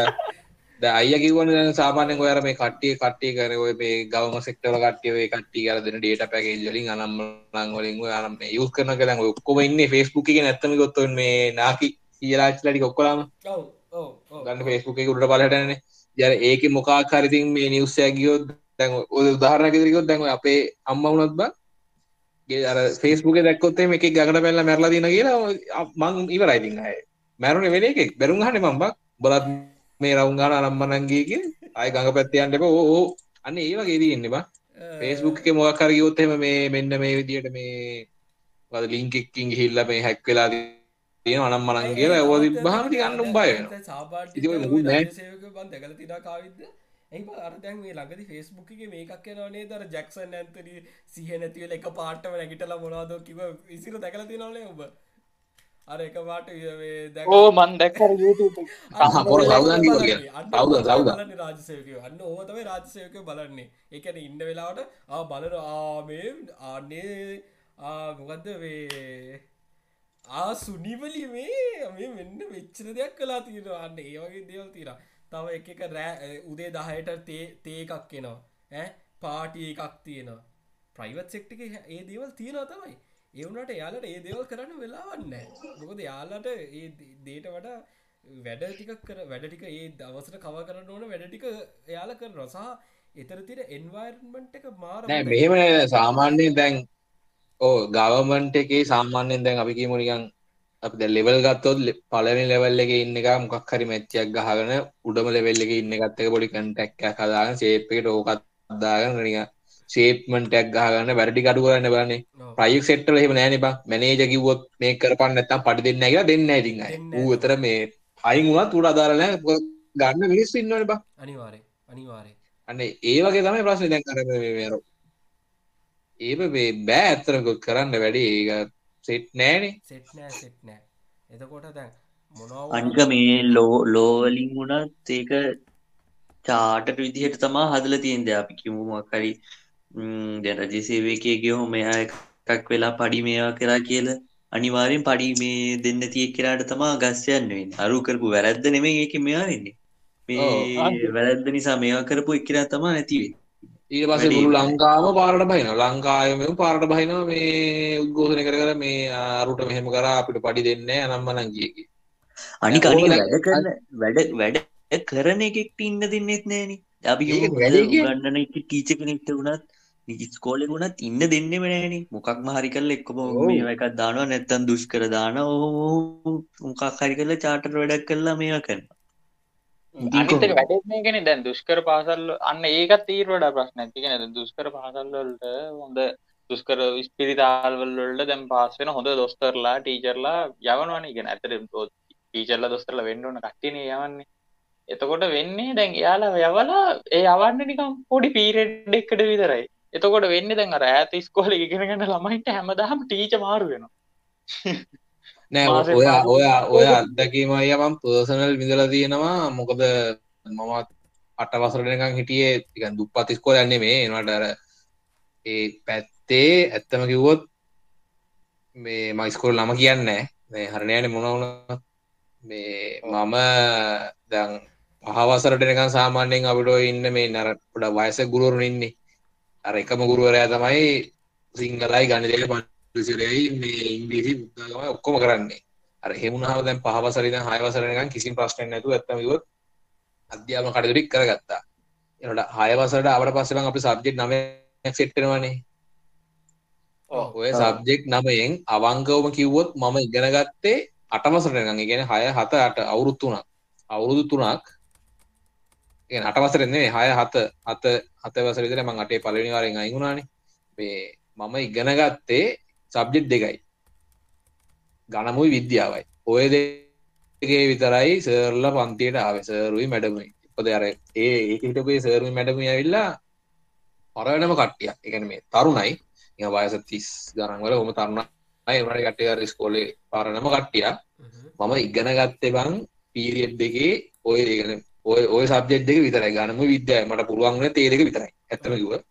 අය කිවන සාමානය ඔයර මේ කට්ටිය කට්ටිය කර ඔය මේ ගවම සෙක්ටල කට්ටිය ඔය කට්ටිය කර දෙන ඩේට පැකේ ජලින් අනම් ලංවලින් අනම් යුස් කරන කළ ඔක්කොම ඉන්න ෆෙස්බුක් එක. නැත්තම ගොත්තුන් මේ නාකි සියලාච්ලටි කොක්කොලාම ගන්න ෆෙස්බුක් එක උඩට බලටන යර ඒක මොකාකාරිතින් මේ නිවස්සය ගියොත් දැන් ඔය උදාහරණයක් ඉදිරියොත් දැන් අපේ අම්මා වුණත් බං ගේ අර ෆේස්බුක් එකේ දැක්කොත් එමේ එකෙක් ගඟට පැනලා මැරලා දිනා කියලා මං ඉවරයි ඉතින් අය. මැරුණේ වෙන එකෙක්. බැරුම් ගහන්නේ මං බං. බලත් මේ රවුන් ගාන අනම්මනන් ගියකින් ආය ගඟ පැත්තේ යන්න එපා. ඕ ඕ. අන්න ඒ වගේ තියෙන්නේ බා. ෆේස්බුක් එකේ මොකක් හරි ගියොත් එහෙම මේ මෙන්න මේ විදියට මේ මොකද ලින්ක් එකකින් ගිහිල්ලා මේ හැක් වෙලා තියෙනවා අනම්මනන් කියලා ඒව තිබ්බහම ටික අන්න උඹ බය වෙනවා ඉතින් ඔය මොකුත් නැහැ. සේවක බන් දැකලා තිනා කාවිද්ද එයි අර දැන් මේ ළඟදි ෆේස්බුක් එකේ මේකක් එනවා නේද අර ජැක්සන් ඇන්තනි සිහ නැති වෙලා එක පාටම නැගිටලා මොනවද කිව්ව ඉසිර දැකලා තියෙනවනේ ඔබ අර එක පාට මේ දැක ඕ මන් දැක්ක YouTube එක. ආහා, පොර සවුදන් කිව්වා කියලා. සවුදන්, සවුදන්. රාජසයකය අන්න ඕ තමයි රාජසයකය බලන්නේ එකන ඉන්න වෙලාවට ආ බලන ආමේ ආන්නේ මොකක්ද වේ ආ සුනිවලි මේ මේ මෙන්න වෙච්චර දෙයක් කලා තියෙන අන්න ඒ වගේ දේවල් තීර තව එක එක රෑ උදේ දහයට තේ තේ එකක් එනවා. ඇ පාටි එකක් තියෙනවා. ප්‍රයිවත් සෙක්ටික ඒ දේවල් තියෙනවා තමයි. ඒවනට යාලට ඒ දේවල් කරන්න වෙලාවන්න මොකද යාලට ඒ දේට වඩා වැඩ ටිකක් කර වැඩ ටික ඒ දවසට කව කරන්න ඕන වැඩ ටික එයාල කර රසාහ එතර තිර එන්වර්මන්ට් එක මාර නෑ මෙහෙම සාමාන්‍යයෙන් දැන් ඕ ගවර්මන්ට් එකේ සාමාන්‍යයෙන් දැන් අපි කියමු නිකන් අපි ලෙවල් ගත්තොත් පළවෙනි ලෙවල් එකේ ඉන්න එක මොකක් හරි මැච් එකක් ගහගෙන උඩම ලෙවල් එකේ ඉන්න එක පොඩි හදාගෙන ෂේප් එකට ඕකත් දාගෙන නිකන් ෂේප්මන්ට් එකක් ගහගන්න වැඩ අඩු කරන්න බලන්නේ. ප්‍රයිවට් සෙක්ටර් වල එහෙම නෑනේ බං. මැනේජර් කිව්වොත් මේක කරපන් නැත්තම් පඩි දෙන්නේ කියලා දෙන්නේ නැහැ ඉතින් අය. දෙන්නේ ඌ උතර මේ අදාළ නැහැ මොකද ගන්න මිනිස්සු ඉන්නවනේ බං. අනිවාරය අනිවාරය අන්න ඒ වගේ තමයි ප්‍රශ්නේ. දැන් අර මේ මේ අර ඒව මේ බෑ ඇත්තටම කොහොත් කරන්න වැඩි. ඒක සෙට් නෑනේ. සෙට් නෑ සෙට් නෑ. එතකොට දැන් මොනව අනික මේ ලෝ ලෝවලින් වුණත් ඒක චාටට විදිහට තමා හදල තියෙන්ද අපි කිමුමක් හරි දැන රජසේවකය ගියහෝ මෙයා එකක් වෙලා පඩි මේවා කරා කියල අනිවාරෙන් පඩි මේ දෙන්න තිය කරාට තමා ගස්යන්නෙන් අරු කරපු වැරැද්ද නෙමේ ඒක මෙයා වෙන්නේ. මේ වැරැද්ද නිසා මේවා කරපු එක්කරා තමා නැතිවේ ඊට මුළු ලංකාවම පාරට බහිනවා. ලංකාවෙම පාරට බහිනවා මේ උද්ඝෝෂණය කර කර මේ අරුට මෙහෙම කරා අපිට පඩි දෙන්නේ නැහැ අනම්මනම් කිය අනික අනික ඕන- වැඩ කරන වැඩ වැඩ කරන එකෙක්ට ඉන්න දෙන්නෙත් නෑන අපි ගන්නන ටීච කෙනෙක්ට වුණත් ස්කෝලෙ වුණත් ඉන්න දෙන්නෙම නෑන මොකක්ම හරි කරල එක්කොම එකක් දානවා නැත්තන් දුෂ්කර දාන ඕ මොකක් හරි කරලා චාටර් වැඩක් කරලා ඉතින් අනිතක කොහොමද? වැඩෙන්නේ ගැන දැන් දුෂ්කර පාසල් අන්න ඒකත් තීරවඩ ප්‍රශ්න ඇතිගෙන දුෂ්කර පාසල්වලට හොඳ දුෂ්කර ස්පිරිතාල්වල්වලට දැම් පාස් වෙන හොඳ දොස්තරලා ටීචර්ලා යවනවන. ගෙන ඇතර ටීචර්ලා දොස්තරල වෙන්නවන කට්ටින යවන්නේ. එතකොට වෙන්නේ දැන් එයාලා යවලා ඒ යවන්න නිකම් පොඩි පීරෙඩ් එකට විතරයි. එතකොට වෙන්න දැන් අර ඇත ස්කෝල ඉගෙන ගන්න ළමයිට හැමදාම ටීච මාරු වෙනවා නෑ ඔය ඔය. ඔය අත්දැකීම අයියා මම පර්සනල් විඳලා තියෙනවා. මොකද මමත් අට වසරට නිකන් හිටියේ නිකන් දුප්පත් ඉස්කෝලේ යන්නේ මේ එනවාට අර ඒ පැත්තේ ඇත්තම කිව්වොත් මේ මම ඉස්කෝලේ නම කියන්නේ මේ හරියන්නේ මොන වුණත් මේ මම දැන් පහ වසරට නිකන් සාමාන්‍යයෙන් අපිට ඉන්න මේ අර පොඩ වයසක ගුරුවරුන් ඉන්නේ. අර එකම ගුරුවරයා තමයි සිංහලයි ගණිතයයි පන්තිසිරයයි මේ ඉංග්‍රීසි බුද්ධාගම ඔක්කොම කරන්නේ. අර එහෙම වුණාම දැන් පහ වසරේ ඉඳන් හය වසරේ නිකන් කිසිම ප්‍රශ්නයක් නැතුව ඇත්තම කිව්වොත් අධ්‍යාපන කටයුතු කරගත්තා. එනකොට හය වසරට ආවට පස්සේ මම අපි සබ්ජෙක්ට් 9ක් සෙට් වෙනවානේ. ඔය සබ්ජෙක්ට් 9න් අවංකවම කිව්වොත් මම ඉගෙන ගත්තේ අට වසරට නිකන් ඒ කියන්නේ 6 7 8 අවුරුදු 3ක් අවුරුදු 3ක් කියන්නේ අට වසරේ නෙමෙයි 6 7 7 7 වසරේ ඉඳලා මම අටේ පළවෙනි වාරෙන් අයින් වුණානේ. මේ මම ඉගෙන ගත්තේ සබ්ජෙක්ට් දෙකයි. ගණමුයි විද්‍යාවයි. ඔය දෙකේ විතරයි සර්ලා පන්තියට ආවේ. සර්ුයි මැඩමුයි. මොකද අර ඒ ඒක හිටපු ඒ සර්ුයි මැඩමුයි ඇවිල්ලා පරවෙනම කට්ටියක්. ඒ කියන්නේ මේ තරුණයි. නිකන් වයස 30 ගණන් වල ඔහොම තරුණයි. ඒ වුණාට කට්ටිය අර ඉස්කෝලේ පරණම කට්ටියක්. මම ඉගෙන ගත්තේ බං පීරියඩ් දෙකේ ඔය ඉගෙන ඔය ඔය සබ්ජෙක්ට් දෙක විතරයි. ගණමුයි විද්‍යාවයි. මට පුළුවන් වුණේ තේ දෙක විතරයි. ඇත්තම කිව්වොත්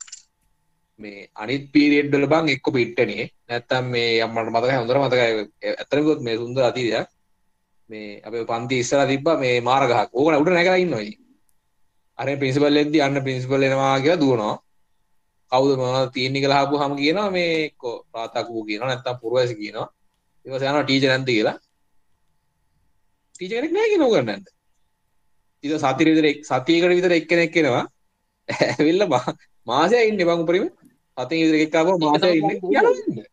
මේ අනිත් පීරියඩ් වල බං එක්ක පිට්ටනියේ නැත්තම් මේ යම්මට මතකයි හොඳට මතකයි. ඇත්තටම කිව්වොත් මේ සුන්දර අතීතයක්. මේ අපේ පන්ති ඉස්සරහා තිබ්බා මේ මාර ගහක්. ඕක උඩ නැගලා ඉන්නවා ඉතින්. අර ප්‍රින්සිපල් එද්දි අන්න ප්‍රින්සිපල් එනවා කියලා දුවනවා. කවුද මොනවද තියෙන්නේ කියලා අහපුවාම කියනවා මේ එක්ක ප්‍රාතකූ කියනවා නැත්තම් පුරවැසි කියනවා. ඊට පස්සේ යනවා ටීචර් නැන්ද කියලා. ටීචර් කෙනෙක් නැහැ කියනවා උගන්නන්න ඊට සතිය විතර සතියකට විතර එක්කෙනෙක් එනවා. ඇවිල්ලා මා- මාසයක් ඉන්නේ බං උපරිම. එකක් මාසයක් ඉන්නේ. යනවා ඉන්නේ.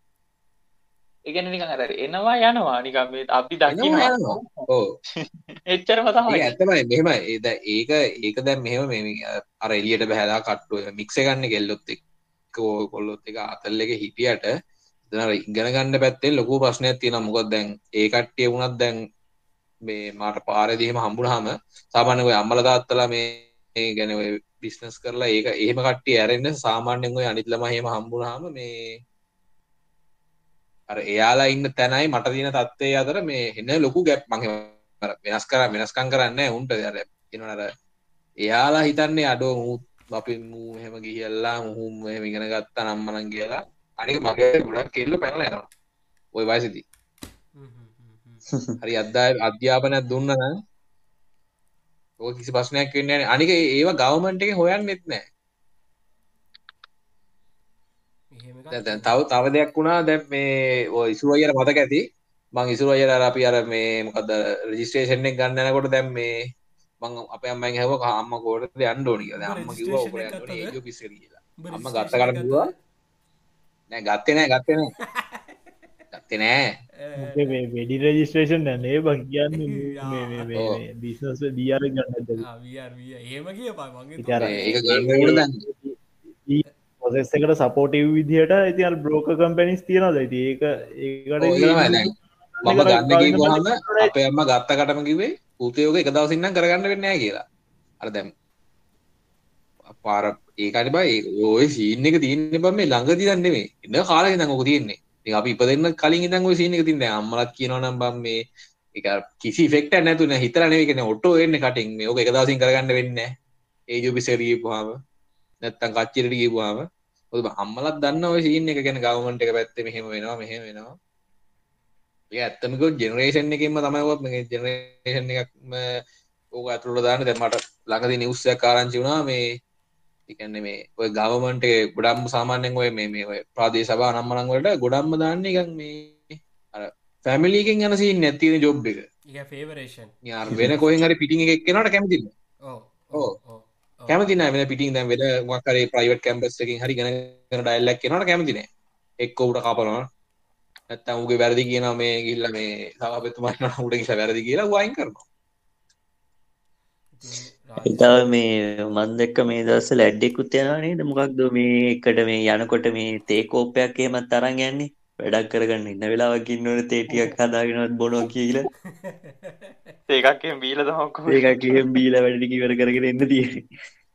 ඉගෙන නිකන් අර එනවා යනවා. නිකන් මේ අපි දකිනවා. එච්චරම තමයි. ඇත්තමයි. මෙහෙම ඒද ඒක ඒක දැන් මෙහෙම මේ අර එලියට බැහැලා කට්ටුව මික්ස ගන්න කෙල්ලොත් එක් කොල්ලොත් එක අතල් එක හිටියට දර ඉගෙන ගන්න පැත්තේ ලොකු ප්‍රශ්නයක් තියෙන මොකක් දැන් ඒ කට්ටිය වුණත් දැන් මේ මට පාරදිීම හම්බුනහම සාමාන්‍ය ඔය අම්මල තාත්තලා මේ ගැන බිස්නස් කරලා ඒක එහෙම කට්ටිය ඇරෙන්න සාමාන්‍යෙන් ඔය අනිත්ලම හෙම හම්බුනහම මේ එයාලා ඉන්න තැනයි මට තියෙන තත්ත්වය අතර මේ එන්න ලොකු ගැප් මං වෙනස් කර වෙනස්කම් කරන්න උන්ට. අර එනර එයාලා හිතන්නේ අඩෝ මුත් අපි මූ හෙම ගිහිල්ලා මුහුම් එහෙම ඉගෙන ගත්තා නම්මනන් කියලා. අනික මගේ ගොඩක් කෙල්ල පැනලා යනවා. ඔය වයසදී. හරි අද්දා අධ්‍යාපනයක් දුන්න ඕක කිසි ප්‍රශ්නයක් වෙන්නේ අනික ඒවා ගවර්න්මන්ට් එකේ හොයන්නෙත් නැහැ. දැන් තව තව දෙයක් වුණා. දැන් මේ ඉසුරු අයියට මතක ඇති? මං ඉසුරු අයියට අර අපි අර මේ මොකද්ද රෙජිස්ට්‍රේෂන් එක ගන්න යනකොට දැන් මේ මං අපේ අම්මෙන් ඇහුවා අම්මා කොහෙටද යන්න ඕනි? කියලා. අම්මා කිව්වා ඔකට යන්න ඕනි. ඒජ් එකට කියලා. අම්මා ගත්ත කට කිව්වා. නෑ ගත්තේ නෑ ගත්තේ නෑ. ගත්තේ නෑ. මේ වෙඩි රෙජිස්ට්‍රේෂන් නේ බං කියන්නේ බිස්නස් දියාර ගන්න ඒම කිය පා ඒක ගන්න දැන්. පොසෙස් එකට සපෝටව් විදිහට ඉති බ්‍රෝක කම්පැනිස් තියෙනද ඇති ඒක ඒකට මම ගන්න ගහම අපේ අම්ම ගත්ත කටම කිවේ පුතයෝක එක දවසින්නම් කරගන්න වෙන්නෑ කියලා. අර දැම් පාර ඒකට බයි ඔය සීන එක තියන්න බ මේ ළඟදි දන්නෙේ ඉන්න කාල දං ඕක තියෙන්නේ අපි ඉපදන්න කලින් ඉදං සීන එක තින්න අම්මලත් කියනවනම් බම් මේ එක කිසි ෆෙක්ට නැතුන හිතරන එකන ඔටෝ එන්න කටින් මේ ඕක එක දවසින් කරගන්න වෙන්න ඒ ජුපිසරී පහම නැත්තන් කච්චිරට කියපුවාම ඔබ අම්මලත් දන්න ඔය සීන් එක ගැන ගවමන්ට එක පැත්ත මෙහෙම වෙනවා මෙහෙම වෙනවා. ඒ ඇත්තමක ජෙනරේෂන් එකෙන්ම තමයිවත් මේ ජෙනරේෂන් එකක්ම ඕක ඇතුළට දාන්න. දැමට ළඟදි නිවස්සයක් කාරංචි වුණා. මේ එකන්නේ මේ ඔය ගවමන්ට ගොඩම් සාමාන්‍යෙන් ඔය මේ මේ ඔය ප්‍රාදේ සබා නම්මනං වලට ගොඩම්ම දාන්න එකක් මේ අර ෆැමිලිකෙන් යන සීන් නැතින ජොබ් එක. වෙන කොහෙන් හරි පිටිං එකක් කෙනට කැමතින්න ඕ කැමතින වෙන පිටින් දැන් වෙන මක්කරේ ප්‍රයිවට් කැම්පස් එකකින් හරි ගෙන ඩයිල්ලක් කෙනට කැමතිනේ එක්ක උට කපනවා. නැත්තම් උගේ වැරදි කියනවා මේ ගිහිල්ලා මේ සභාපතිතුමාට උඩ ගිහිල්ලා වැරදි කියලා වයින් කරනවා ඉතාව මේ මන් දෙක්ක මේ දවස්වල ඇඩ්ඩෙකුත් යනවා නේද? මොකක්ද මේ එකට මේ යනකොට මේ තේ කෝප්පයක් එහෙමත් අරන් යන්නේ? වැඩක් කරගන්න ඉන්න වෙලාවක් ඉන්න ඕනේ තේ ටිකක් හදාගෙනවත් බොනවා කියලා. ඒකක් බීල තමක් ඒකක් බීලා වැඩ ටික ඉවර කරගෙන එන්න තියෙන්නේ.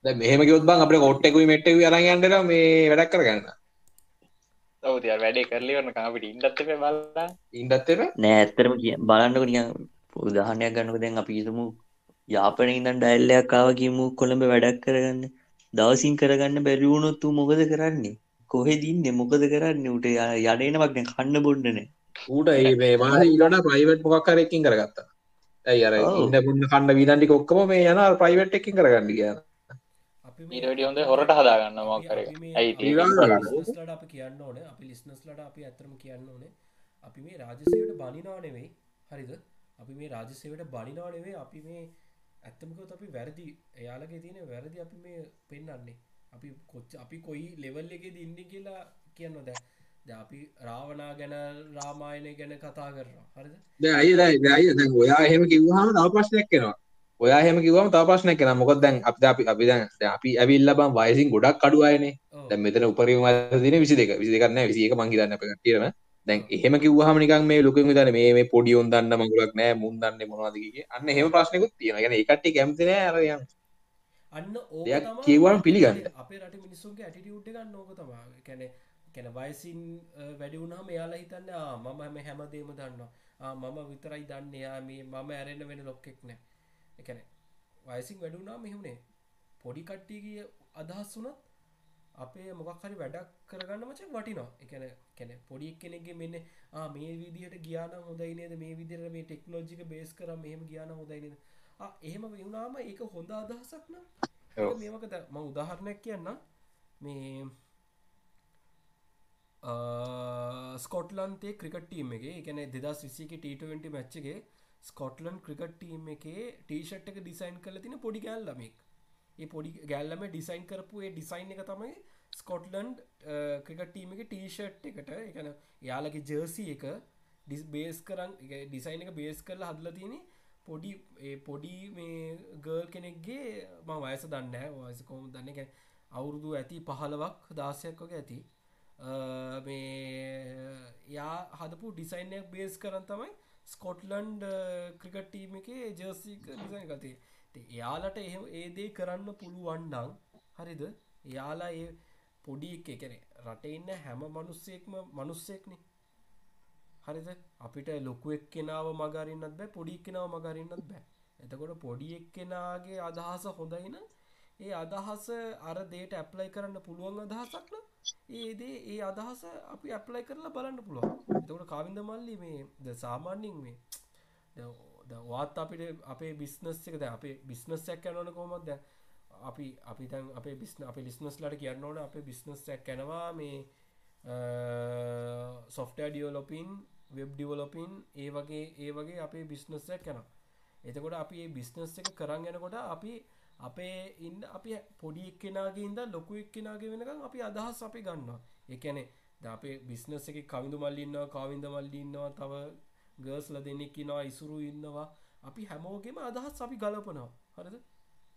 දැන් මෙහෙම කිව්වොත් බං අපිට කොට් එකකුයි මෙට් එකකුයි අරන් යන්න මේ වැඩක් කරගන්න. ඔව් තියා වැඩේ කරලා ඉවරන. කම අපිට ඉන්නත් එපා බලන්න. ඉන්නත් එපා. නෑ ඇත්තටම කිය බලන්නකො නිකන් උදාහරණයක් ගන්නකො. දැන් අපි හිතමු යාපනයේ ඉඳන් ඩයල් එකක් ආවා කියමු කොළඹ වැඩක් කරගන්න. දවසින් කරගන්න බැරි වුණොත් ඌ මොකද කරන්නේ? කොහෙද ඉන්නේ? මොකද කරන්නේ? ඌට යඩේනවක් දැන් කන්න බොන්න නෑ. ඌට ඒ මේ මාසේ ඊළඟ ප්‍රයිවට් මොකක් හරි එකකින් කරගත්තා. ඇයි අර ඉන්න බුන්න කන්න වීදන් ටික ඔක්කොම මේ යන ප්‍රයිවට් එකකින් කරගන්න වැඩි හොඳ හොරට හදාගන්න මොකක් හරි ඇයි ලට අප කියන්න ඕන. අපි ලිස්නස්ලට අපි ඇතරම කියන්න ඕනේ. අපි මේ රාජසයට බනිනා නෙවෙයි හරිද? අපි මේ රාජසයට බනිනා නෙවේ අපි මේ ඇත්තමකොත් අපි වැරදි. එයාලගේ තියෙන වැරදි අපි මේ පෙන්න්නන්නේ අපි කොච්ච අපි කොයි ලෙවල් එක ඉන්න කියලා කියන්න දැ ද අපි රාවනා ගැන රාමායනය ගැන කතා කරනවා. හරිද? අයි දැ ඔයා එහෙම කිව්හම තව ප්‍රශ්නයක් කෙනවා ඔයා එහෙම කිව්වම තව ප්‍රශ්නයක් කෙනා මොකද දැන් අපි අපි අපි දැන් අපි ඇවිල්ලා බං වයසින් ගොඩක් අඩු අයනේ. දැන් මෙතන උපරිම වයස දින 22 22ක් නෑ 21 මං හිතන්නේ අපේ කට්ටියම දැන් එහෙම කිව්වහම නිකන් මේ ලොකුන් හිතන්නේ මේ මේ පොඩි උන් දන්න මඟුලක් නෑ මුන් දන්නේ මොනවද කියේ අන්න එහෙම ප්‍රශ්නකුත් තියෙනවා. يعني ඒ කට්ටිය කැමති නෑ අර යන්. අන්න ඕක දෙයක් කියවම පිළිගන්න. අපේ රටේ මිනිස්සුන්ගේ ඇටිටියුඩ් එක ගන්න ඕක තමයි. يعني يعني වයසින් වැඩි වුණාම එයාලා හිතන්නේ ආ මම මේ හැමදේම දන්නවා. ආ මම විතරයි දන්නේ. ආ මේ මම ඇරෙන්න වෙන ලොක්ෙක් නෑ. ඒ කියන්නේ වයසින් වැඩි වුණාම මෙහෙමනේ. පොඩි කට්ටියගේ අදහස් වුණත් අපේ මොකක් හරි වැඩක් කරගන්න මචන් වටිනවා. එකන කැන පොඩි කෙනෙගේ මෙන්න මේ විදිහට ගියාන හොඳයි නේද? මේ විදිර මේ ටෙක්නෝජික බේස් කර මෙහම ගියාන හොඳයි නේද? එහෙම වුණාම ඒක හොඳ අදහසක් නම්? මේමකද ම උදාහරණයක් කියන්න මේ ස්කොට්ලන්තේ ක්‍රිකට්ටීම එක එකන දෙදස් විසික ට20 මච්චගේ ස්කොට්ලන් ක්‍රිකට්ටීම එකේ ටීෂට් එක ඩිසයින් කල තින පොඩි ගෑල්ලමෙක් ඒ පොඩි ගැල්ලම ඩිසයින් කරපු ඒ ඩිසයින් එක තමයි ස්කොට්ලන්ඩ් ක්‍රිකටීම එක ටීෂට් එකට. එකන යාලගේ ජර්සි එක ඩිස් බේස් කරන් ඩිසයින් එක බේස් කරලා හදල තියෙන පොඩි පොඩි මේ ගර්ල් කෙනෙක්ගේ ම වයස දන්න වයස කොම දන්න? එක අවුරුදු ඇති පහලවක් දාසයක් වගේ ඇති. මේ යා හදපු ඩිසයින්යක් බේස් කරන්න තමයි ස්කොට්ලන්ඩ් ක්‍රිකට්ටීම එක ජර්සික ඩිසයින් ගතේ එයාලට එහෙම ඒදේ කරන්න පුළුවන්ඩං හරිද? එයාලා ඒ පොඩි එක එකන රට ඉන්න හැම මනුස්සෙක්ම මනුස්සෙක්නේ. හරිද? අපිට ලොකු එක් කෙනාව මගරින්නත් බෑ පොඩි කෙනාව මගරින්නත් බෑ. එතකොට පොඩි එක් කෙනාගේ අදහස හොඳයින ඒ අදහස අර දේට ඇප්ලයි කරන්න පුළුවන් අදහසක්න ඒදේ ඒ අදහස අපි ඇප්ලයි කරලා බලන්න පුළුවන්. එතකොට කාවින්ද මල්ලි මේ ද සාමාන්‍යින් මේ වාත් අපිට අපේ බිස්නස් එකද අපේ බිස්නස්සයක් යනවන කොමත් දැ අපි අපි තැන් අපේ බිස්න අප ලිස්නස් ලට කියන්න ඕන අපේ බිස්නස්යක් කැනවා මේ සොෆ්ටෑ ඩියෝලොපින් වෙබ් ඩිවලොපින් ඒ වගේ ඒ වගේ අපේ බිස්නස්සයක් කැන එතකොට අපි ඒ බිස්නස් එක කරන්න යනකොට අපි අපේ ඉන්න අපි පොඩි එක්කෙනගේ ඉද ලොකු එක්කෙනගේ වෙනකම් අපි අදහස් අපි ගන්නවා. එකැනෙ ද අපේ බිස්නස් එක කවිඳු මල්ලින්නවා කාවින්ද මල්ලින්නවා තව ගර්ස්ල දෙන්නෙක් ඉන්නවා ඉසුරු ඉන්නවා. අපි හැමෝගෙම අදහස් අපි ගලපනවා. හරිද?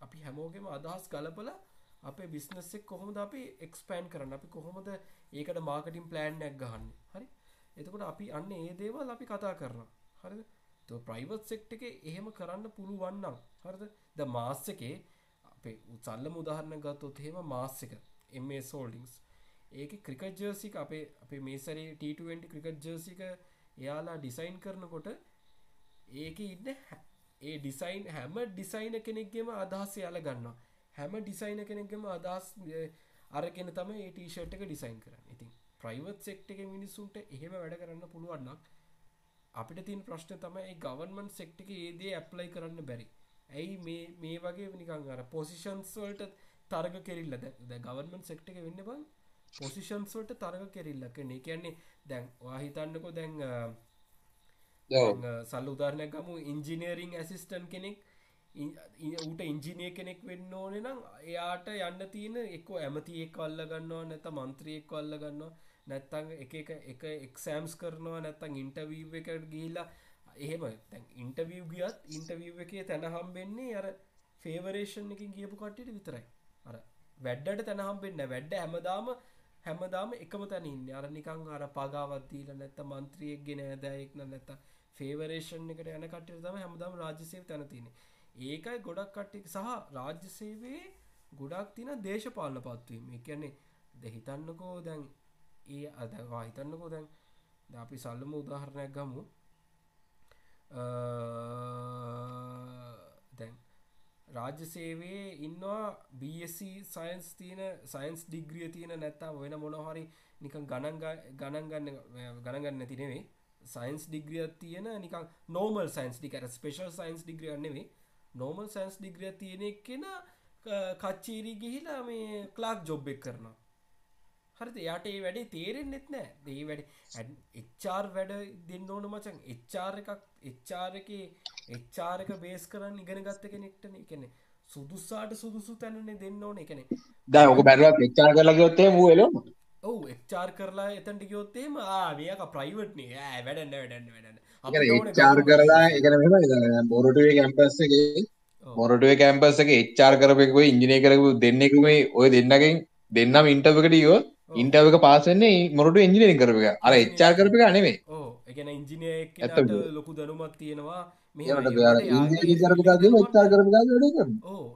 අපි හැමෝගෙම අදහස් ගලපල අපේ බිස්නස්සෙක් කොහොමද අපි එක්ස්පෑන් කරන්න? අපි කොහොමද ඒකට මාර්කටින් ප්ලෑන්්නයක් ගහන්න? හරි? එතකොට අපි අන්න ඒ දේවල් අපි කතා කරන හරිද? ත ප්‍රයිවට් සෙක්ට එක එහෙම කරන්න පුළුවන්නම් හරිද? ද මාස් එකේ අපේ උත්සල්ල මුදාහරණ ගත්තොත් එහෙම මාස් එක එම සෝල්ඩිංස් ඒක ක්‍රිකට් ජර්සික අපේ අපේ මේසරේ ට20 ක්‍රිකට් ජර්සික එයාලා ඩිසයින් කරනකොට ඒක ඉන්න ඒ ඩිසයින් හැම ඩිසයින කෙනෙක්ගෙම අදහස් යාල ගන්නවා. හැම ඩිසයින කෙනෙක්ගෙම අදහස් අරගෙන තම ඒ ටීෂට් එක ඩිසයින් කරන්න. ඉතින් ප්‍රයිවට් සෙක්ට එක මිනිස්සුන්ට එහෙම වැඩ කරන්න පුළුවන්නක් අපිට තින් ප්‍රශ්න තමයි ගවන්මන් සෙක්ට එක ඒදේ ඇප්ලයි කරන්න බැරි. ඇයි මේ මේ වගේ නිකං අර පොසිෂන්ස්වල්ට තරග කෙරල්ල? ද ගවන්මන් සෙක්ට එක වෙන්න බං. පොසිෂන්ස්වලට තරග කෙරල්ලක්කනේ කියන්නේ දැන් වාහිතන්නකො දැන් සල්ල උදාරණයක් ගමු. ඉංජිනීරිං ඇසිස්ටන් කෙනෙක් ඌට ඉංජිනය කෙනෙක් වෙන්න ඕන නම් එයාට යන්න තියෙන එක්ක ඇමති එක් අල්ල ගන්නවා නැත මන්ත්‍රියෙක් අල්ල ගන්නවා නැත්තං එක එක එක එක්සෑම්ස් කරනවා නැත්තං ඉන්ටවීව එකට ගිහිලා එහෙම තැන් ඉන්ටවියව් ගියත් ඉන්ටවිව් එකේ තැනහම් වෙන්නේ අර ෆේවරේෂන් එකින් ගියපු කට්ටිට විතරයි. අර වැඩ්ඩට තැනහම් වෙන්න වැඩ්ඩ හැමදාම හැමදාම එකම තැන ඉන්න. අර නිකං අර පගාවත්දීල නැත්ත මන්ත්‍රියෙක් ගෙන ඇදයෙක්න නැත්ත ෆේවරේෂන් එකට යන කටට තම හැමදාම රාජ්‍යසේව තැනතින ඒකයි ගොඩක් කට්ටික් සහ රාජ්‍යසේවේ ගොඩක් තින දේශපාලන පත්වීම. එකන්නේ දෙහිතන්නකෝ දැන් ඒ අදවා හිතන්නකෝ දැන් ද අපි සල්ලම උදාහරණයක් ගමු. දැන් රාජ්‍ය සේවේ ඉන්නවා BSC සයින්ස් තියන සයින්ස් ඩිග්‍රිය තියෙන නැත්තා වෙන මොනහරි නිකන් ගණන් ගණන්ගන්න ගණගන්න තිනෙවේ සයින්ස් ඩිග්‍රිය තියෙන නිකන් නෝමල් සයින්ස් ඩිකර ස්පේෂල් සයින්ස් ඩිග්‍රියන්නෙවේ නෝමල් සයින්ස් ඩිග්‍රිය තියෙන කෙන කච්චීරී ගිහිලා මේ කලාක් ජොබ් එක් කරනවා. හරිත යාට ඒ වැඩේ තේරෙන් නෙත් නෑ. දේ වැඩ එච්චාර් වැඩ දෙන්න ඕන මචන් එච්චාර එකක් එච්චාර එක එච්චාරක බේස් කරන්න ඉගෙන ගත්ත කෙනෙක්ටන. එකනෙ සුදුස්සාට සුදුසු තැනන්නේ දෙන්න ඕන. එකනෙ ද ඕක බැරවා එච්චාර කරලා ගොත්තේ මුවල ඔවු එක්චාර් කරලා එතැන්ට ගයොත්තේම ආවියක ප්‍රයිවට්නේ ඇ වැඩන්න වැඩන්න වැඩන්න. චාර් කරලා එකන බොරටුවේ කැම්පස්සගේ මොරටුව කැම්පස එක එච්චාර් කරපෙකුව ඉංජිනය කරපු දෙන්නෙකුමේ ඔය දෙන්නකින් දෙන්නම් ඉන්ටවකට යෝ ඉන්ටවක පාසන්නේ මොරටු ඉංජිනය කරපක අර එච්චාර් කරපක නෙවේ එකන ඉංජිනය ලොකු දැනුමක් තියෙනවා.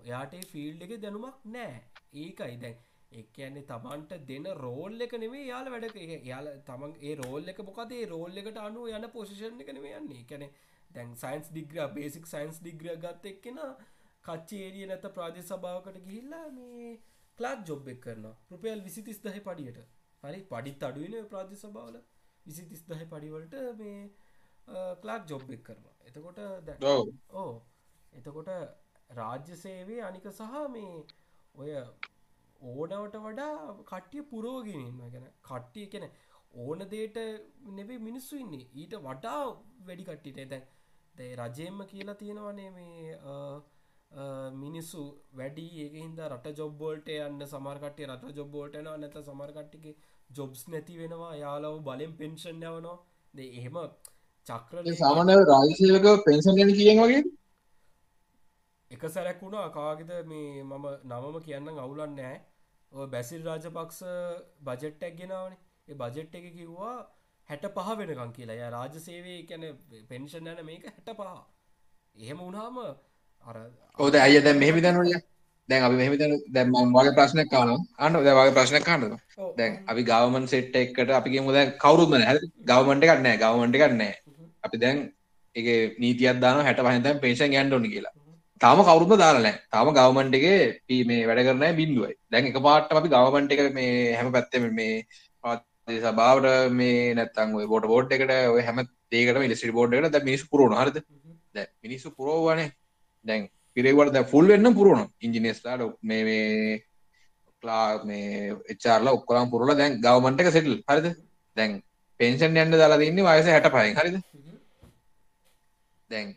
යාට ෆිල්ඩ් එක දැනුමක් නෑ ඒකයි. දැන් එකන්නේ තමන්ට දෙන රෝල් එක නෙවේ යාල වැඩ යාල තමන් ඒ රෝල් එක මොකදේ? රෝල් එකට අනු යන පොසිෂන් එක නෙවේ යන්නේ. කැනෙ දැන් සයින්ස් ඩිග්‍රිය බේසික් සයින්ස් ඩිග්‍රිය ගත්ත එක්කෙන කච්චේරිය නැත ප්‍රාදේ සභාවකට ගිහිල්ලා මේ කලාක් ජොබ් එක් කරනවා. රුපියල් විසිතිස් දහ පඩියට. හරි පඩිත් අඩුවන ප්‍රාදේ සභාවල. විසි තිස් දහ පඩිවලට මේ කලාක් ජොබ් එක් කරනවා. එතකොට දැ ඕ එතකොට රාජ්‍ය සේවේ අනික සහ මේ ඔය ඕනවට වඩා කට්ටිය පුරෝගෙනන්න ගැන කට්ටිය කෙන ඕන දේට නෙබේ මිනිස්සු ඉන්නේ. ඊට වඩා වැඩි කට්ටිට දැන් දැ රජයෙන්ම කියලා තියෙනවනේ මේ මිනිස්සු වැඩි ඒහින්ද රට ජොබ්බෝල්ට යන්න සමර්කටේ රට ජොබ්බෝල්ටන නැත සමර්කට්ටිගේ ජොබ්ස් නැති වෙනවා යාලව බලෙන් පෙන්ෂන් යවනවා. දෙ එහෙම චක්‍ර සාමන රාජසේවක පෙන්සන් ගැන කියෙන් වගේ? එක සැරැක් වුණා. කාගෙද මේ මම නමම කියන්න අවුලන්න නෑ බැසිල් රාජපක්ෂ බජෙට්ටක් ගෙනාවනේ. ඒ බජෙට් එක කිව්වා හැට පහ වෙනකං කියලා. ය රාජ සේවේ කැන පෙන්ෂන් යන මේක හැට පහ එහෙම වුණාම අර ඕද අය දැ මෙහෙමි දනුලිය දැන් අපි මෙහෙම දැන් මම වගේ ප්‍රශ්නයක් අහනවා. අහන්න දැන් වගේ ප්‍රශ්නයක් අහන්න දැන් අපි ගවර්න්මන්ට් සෙට් එකකට අපි කියමු දැන් කවුරුත් නැහැ. හරි? ගවර්න්මන්ට් එකක් නැහැ ගවර්න්මන්ට් එකක් නැහැ. අපි දැන් ඒකේ නීතියක් දානවා 65 දැන් පෙන්ෂන් යන්න ඕනේ කියලා. තාම කවුරුත්ම දාලා නැහැ. තාම ගවර්න්මන්ට් එකේ මේ වැඩ කරන බිඳුවයි. දැන් එකපාරටම අපි ගවර්න්මන්ට් එක මේ හැම පැත්තෙම මේ සභාවට මේ නැත්තම් ඔය බෝඩ එකට හැම ඉලෙක්ට්‍රික් බෝඩ් එකට දැන් මිනිස්සු පුරවනවා. හරිද? දැන් මිනිස්සු පුරවුවානේ දැන් පිරේවට දැන් ෆුල් වෙන්න පුරවනවා. ඉන්ජිනියර්ස්ලාට මේ මේ ක්ලා මේ එච්චාර්ලා ඔක්කොම පුරවලා දැන් ගවර්න්මන්ට් එක සෙටල් හරිද? දැන් පෙන්ෂන් යන්න දාලා තින්නේ වයස 65න් හරිද? දැන්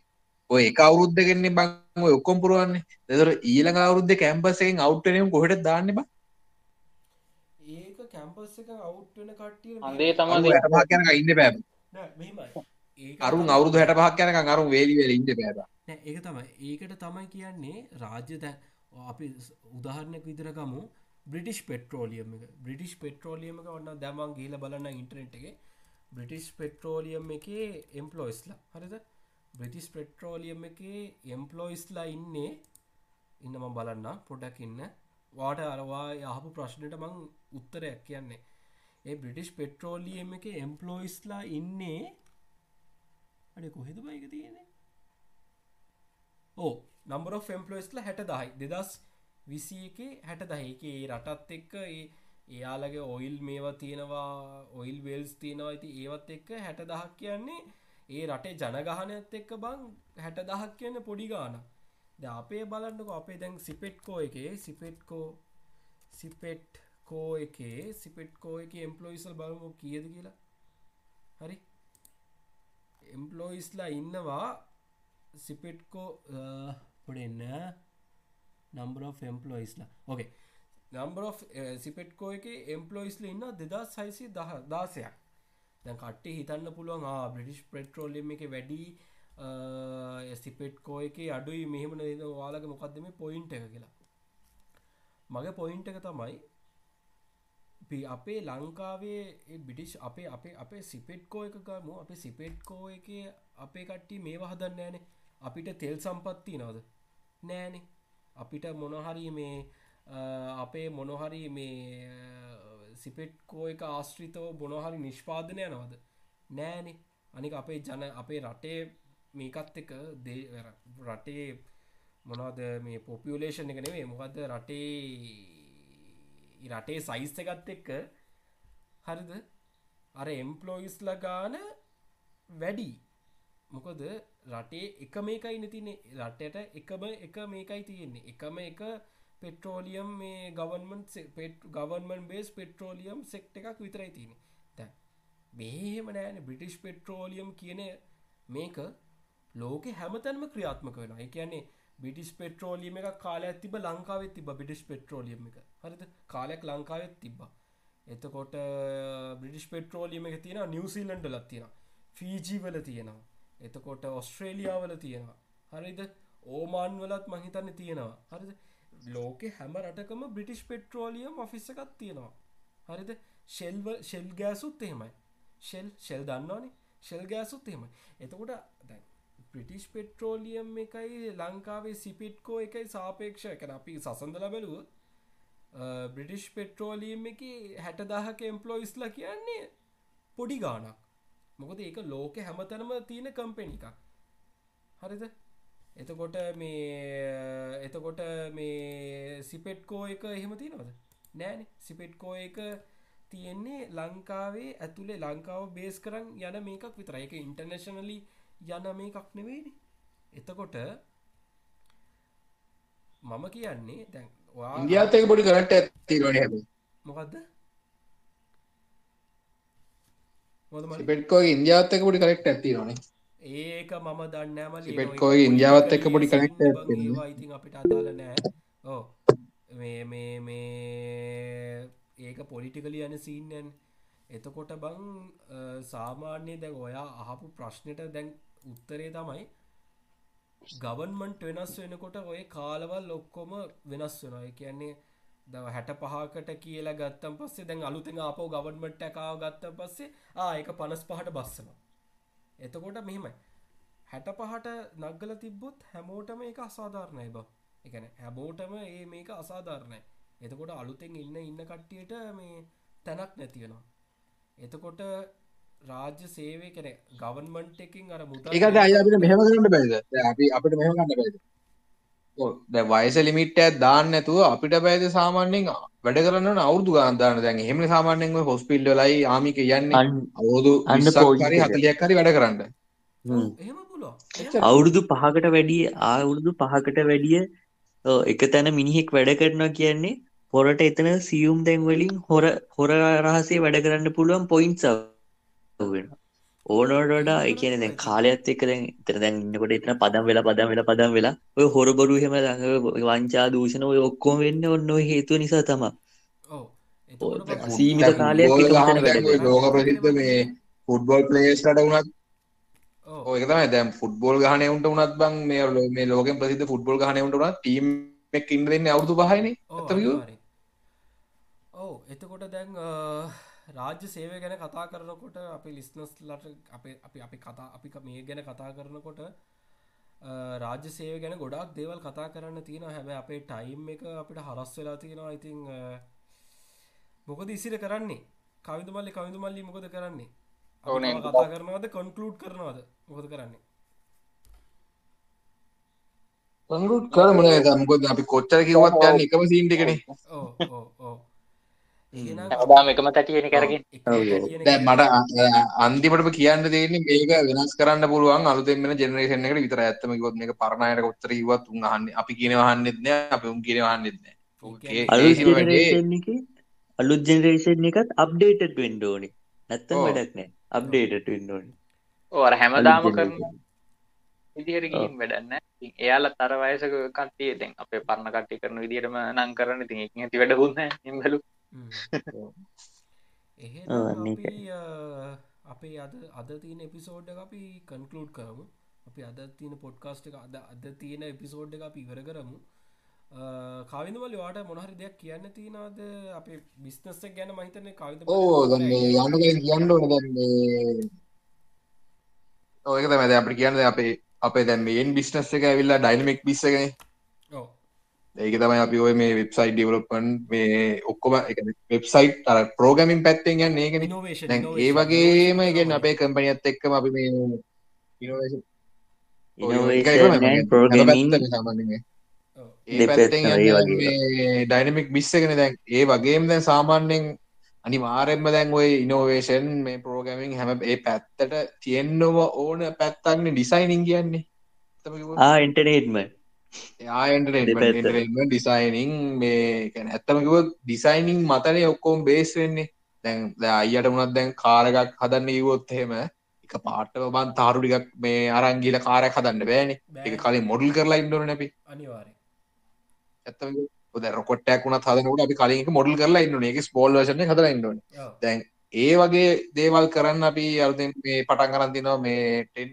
ඔය එක අවුරුද්දකින්නේ බං ඔය ඔක්කොම පුරවන්නේ. එතකොට ඊළඟ අවුරුද්දේ කැම්පස් එකෙන් අවුට් වෙනේම කොහෙටද දාන්නේ බං? ඒක කැම්පස් එක අවුට් වෙන කට්ටිය අන්දේ තමයි 65 යනකම් ඉන්න බෑ. නෑ මෙහෙමයි. ඒක අරුන් අවුරුදු 65ක් යනකම් අරුන් වේලි වේලි ඉන්න බෑ බං නෑ ඒක තමයි. ඒකට තමයි කියන්නේ රාජ්‍ය දැන් අපි උදාහරණයක් විදිහට ගමු බ්‍රිටිෂ් පෙට්‍රෝලියම් එක. බ්‍රිටිෂ් පෙට්‍රෝලියම් එක ඔන්න දැන් මං ගිහලා බලන්න ඉන්ටර්නෙට් එකේ. බ්‍රිටිෂ් පෙට්‍රෝලියම් එකේ එම්ප්ලොයිස්ලා හරිද? බ්‍රිටිස් පෙට්‍රෝලියම් එකේ එම්පලොයිස්ලා ඉන්නේ. ඉන්න ම බලන්න පොඩක් ඉන්න. වාට අරවා යහපු ප්‍රශ්නයට මං උත්තරයක් කියන්නේ. ඒ බ්‍රිටිෂ් පෙට්‍රෝලියම් එක එම්පලොයිස්ලා ඉන්නේ. අඩ කොහෙද බයික තියෙන්නේ? ඕ නම්බර ෆෙම්පලොයිස්ලා හැට දහයි දෙදස් විසි එක හැට දහයකේ රටත් එක්ක ඒ එයාලගේ ඔයිල් මේවා තියෙනවා ඔයිල් වෙල්ස් තියෙනවා. ඇති ඒවත් එක්ක හැට දහක් කියන්නේ ඒ රටේ ජනගහනයත් එක්ක බං හැට දහක් කියන්න පොඩි ගාන ද අපේ බලන්නක අපේ දැන් සිපෙට්කෝ එකේ සිපෙට්කෝ සිපෙට්කෝ එකේ සිපෙට්කෝ එක එම්පලොයිසල් බලමු කියද කියලා? හරි. එම්පලොයිස්ලා ඉන්නවා සිපෙට්කෝ පොඩෙන්න නම්බර එම්පලොයිස්ලා ඕකේ නම්බර සිපෙට්කෝ එක එම්පලොයිස්ල ඉන්න දෙදා සයිසි දහ දාසයක් දැන් කට්ටේ හිතන්න පුළුවන් ආ බ්‍රිටිෂ් පෙට්‍රෝලියම් එක වැඩි uh, සිපෙට්කෝ එක අඩුයි. මෙහෙම නේද? ඔයාලගේ මොකක්ද මේ පොයින්ට් එක කියලා. මගේ පොයින්ට් එක තමයි අපේ ලංකාවේ බිටිෂ් අපේ අපේ අපේ සිපෙට්කෝ එක ගමු. අපේ සිපෙට්කෝ එක අපේ කට්ටි මේවා හදන්න ෑනේ අපිට තෙල් සම්පත්ති නවද නෑනේ. අපිට මොනහරි මේ අපේ මොනොහරි මේ සිපෙට්කෝ එක ආශ්‍රිතව බොනොහරි නිෂ්පාදනය යනවද? නෑනෙ. අනික අපේ ජන අපේ රටේ මේකත් එක දේ රටේ මොනවද මේ පොපියලේෂන් එක නෙවේ මොකක්ද රටේ රටේ සයිස් එකත් එක්ක හරිද? අර එම්පලෝයිස්ල ගාන වැඩි. මොකද රටේ එක මේකයි නතිනේ රටට එකම එක මේකයි තියෙන්නේ. එකම එක පෙට්‍රෝලියම් මේ ගවන්මන්ට පෙට් ගවන්මන් බේස් පෙට්‍රෝලියම් සෙක්ට එකක් විතරයි තියෙන දැ මේහෙම නෑන. බ්‍රිටිෂ් පෙට්‍රෝලියම් කියන මේක ලෝක හැමතැන්ම ක්‍රියාත්මක වෙන කියන්නේ බිටිස් පෙට්‍රෝලියම එක කාලයක් තිබ ලංකාවෙත් තිබ බිටිස් පෙට්‍රෝලියම් එක. හරිද? කාලයක් ලංකාවෙත් තිබ්බා. එතකොට බ්‍රිටිස් පෙට්‍රෝලියම එක තියෙන නිවසිීලන්ඩ ලත් තියෙන ෆීජී වල තියෙනවා. එතකොට ඔස්ට්‍රේලියාවල තියෙනවා. හරිද? ඕමාන් වලත් මහිතන්න තියෙනවා. හරිද? ලෝකෙ හැම රටකම බ්‍රිටිෂ් පෙට්‍රෝලියම් ඔෆිස්ස එකක් තියෙනවා. හරිද? ශෙල්ව ශෙල් ගෑසුත් එහෙමයි. ශෙල් ශෙල් දන්නවානේ. ශෙල් ගෑසුත් එහෙමයි. එතකොට දැන් ප්‍රිටිෂ් පෙට්‍රෝලියම් එකයි ලංකාවේ සිපිට්කෝ එකයි සාපේක්ෂ. එකන අපි සසඳල බැලුව බ්‍රිටිෂ් පෙට්‍රෝලියම් එක හැට දහක එම්පලොයිස්ල කියන්නේ පොඩි ගානක් මොකද ඒක ලෝක හැමතැනම තියෙන කම්පෙන එකක්. හරිද? එතකොට මේ එතකොට මේ සිපෙට්කෝ එක එහෙම තියෙනවද? නෑන. සිපෙට්කෝ එක තියෙන්නේ ලංකාවේ ඇතුළේ ලංකාව බේස් කරන්න යන මේකක් විතර එක ඉන්ටර්නශනලි යන මේකක් නෙවෙයිනි. එතකොට මම කියන්නේ දැන් ඉන්දියාතක පොඩි කරට ඇතිරන හැ මොකක්ද පෙට්කෝ ඉන්දියාතක පොඩි කරෙක්ට ඇතිරනේ ඒක මම දන්නෑමල පෙට්කෝයි ඉන්දියාවත් එක්ක පොඩි කනෙක්ට ඉතින් අපිට අදාල නෑ ඕ මේ මේ මේ ඒක පොලිටිකලි යන සීන්නන් එතකොට බං සාමාන්‍ය දැන් ඔයා අහපු ප්‍රශ්නයට දැන් උත්තරේ තමයි ගවන්මන්ට් වෙනස් වෙනකොට ඔය කාලවල් ඔක්කොම වෙනස් වෙනවා. කියන්නේ දව හැට පහකට කියලා ගත්තම් පස්සේ දැන් අලුතෙන් ආපෝ ගවන්මට් ඇකාව ගත්ත පස්සේ ආයක පනස් පහට බස්සනවා. එතකොට මෙහෙමයි. හැට පහට නග්ගල තිබ්බොත් හැමෝටම එක අසාධාරණය බ. එකන හැබෝටම ඒ මේක අසාධාරණය. එතකොට අලුතෙන් ඉන්න ඉන්න කට්ටියට මේ තැනක් නැතිවෙනවා එතකොට රාජ්‍ය සේවය කර ගවන්මන්ට් එකින් අර මුත ඒකද අය අපිට මෙහෙම කරන්න බැයිද අපි අපිට මෙහෙම ගන්න බැයිද දැ වයස ලිමිට්ටත් දාන්න ඇතුව අපිට බැයිද සාමාන්‍යෙන් වැඩ කරන්න අවුදු ගන්දාන්න දැන් එහෙම සාමාන්‍යෙන් හොස්පිල්ල ලයි ආමික යන්න. අවුදු අන්න පෝරි හතලියක් හරි වැඩ කරන්න. අවුරුදු පහකට වැඩිය ආවුරුදු පහකට වැඩිය එක තැන මිනිහෙක් වැඩ කරනවා කියන්නේ පොරට එතන සියුම් දැන්වලින් හොර හොර රහසේ වැඩ කරන්න පුළුවන් පොයින්ස් වෙන ඕනෝට වඩා එකන දැන් කාලයක්ත් එක දැන් තර දැන් ඉන්නකොට එතන පදම් වෙලා පදම් වෙලා පදම් වෙලා ඔය හොරබරු හෙම වංචා දූෂණ ඔය ඔක්කොම වෙන්න ඔන්න ඔය හේතුව නිසා තමා සීමිත කාලයක් ලෝක ප්‍රසිද්ධ මේ ෆුට්බෝල් ප්ලේස්ලට වුණත් ඕක තමයි. දැම් ෆුට්බෝල් ගහනයුන්ට උනත් බං මේ මේ ලෝක ප්‍රසිද්ධ ෆුට්බෝල් ගහනයුන්ට උනත් ටීම් එක් ඉන්න දෙන්න අවුතු පහයින. ඔව. එතකොට දැන් රාජ්‍ය සේවය ගැන කතා කරනකොට අපි ලිස්නස් ලට අපේ අපි අපි කතා අපි මේ ගැන කතා කරනකොට රාජ්‍ය සේව ගැන ගොඩක් දේවල් කතා කරන්න තියෙන හැබැ අපේ ටයිම් එක අපිට හරස් වෙලා තියෙනවා. ඉතිං මොකද ඉසිර කරන්නේ? කවිද මල්ලි කවිදු මල්ලි මොකද කරන්නේ කතා කරනවද? කොන්කලූඩ් කරනවද? මොකද කරන්නේ? කොන්කලූඩ් කරමන මොකද අපි කොච්චර කිවත් යන්න එකම සීන්ටිකනේ ඕ ඕ ඕ හැමදාම එකම තැටියන කරගෙන මට අන්තිමටම කියන්න දෙන්නේ මේක වෙනස් කරන්න පුළුවන් අලුතෙන් වෙන ජෙනරේෂන් එකට විතර ඇත්තම කිව්වොත් මේක පරණයට කොච්චර කිව්වත් උන් අහන්නේ අපි කියන වහන්නෙත් නෑ අපි උන් කියන වහන්නෙත් නෑ. අලුත් ජෙනරේෂන් එකත් අප්ඩේටඩ් වෙන්න ඕනේ. නැත්තම් වැඩක් නෑ. අප්ඩේටඩ් වෙන්න ඕනේ. ඔව් අර හැමදාම කරන විදිහට ගිහින් වැඩන්න ඉතින් එයාලා තර වයසක කට්ටිය දැන් අපේ පරණ කට්ටිය කරන විදිහටම නම් කරන්න. ඉතින් ඒකෙන් ඇති නැහැ හිම්බලු එහ අපේ අද අද තියෙන එපිසෝඩ් අපි කන්කලූඩ් කරමු. අපි අද තියෙන පොඩ්කාස්ට් එක අද අද තියෙන එපිසෝඩ් එක අපි ඉවර කරමු. කවිදමල වාට මොනහරි දෙයක් කියන්න තියෙනවාද? අපේ බිස්නස්ස ගැන මහිතන කවිද යන්න කියන්න ඕන දැන්නේ ඕක මැද අපි කියන්න අපේ අපේ දැන් මේන් බිස්නස් එක ඇවිල්ලා ඩයිනමික් බිස්සගෙන ඒක තමයි අපි ඔය මේ වෙබ්සයිට් ඩිවලොප්මන් මේ ඔක්කොම වෙබ්සයිට් අර ප්‍රෝගමින් පැත්තෙන් යන්න ඒගෙන ඒ වගේම ඉගෙන් අපේ කම්පනියත් එක්කම අපි මේ ඩයිනමික් බිස්සගෙන දැන් ඒ වගේම දැන් සාමාන්‍යෙන් අනි මාරෙන්ම දැන් ඔය ඉනෝවේෂන් මේ ප්‍රෝගමින් හැම ඒ පැත්තට තියෙන්න්නව ඕන පැත්තක්න ඩිසයිනිං කියන්නේ. ඉන්ටනේට්ම ආයන්ටම ඩිසයිනිං මේ ඇත්තමකිව ඩිසයිනිං මතනය ඔක්කෝම් බේස් වෙන්නේ. දැන් අයියට මුණත් දැන් කාරගක් හදන්න ඉවොත් එහෙම එක පාට්ටව බන් තාරුටිකක් මේ අරංගීල කාරයක් හදන්න බෑන. එක කලින් මොඩල් කරලා ඉන්නවන නැපි. ඇත්තම ද රොකොට්ටයක් වුණත් හදනකට අපි කලින් මොඩල් කරලා ඉන්න එක ස්පෝල් වශන හදලා ඉන්නවන දැන් ඒ වගේ දේවල් කරන්න අපි අලුතෙන් මේ පටන් කරන්තිනවා මේ ටෙන්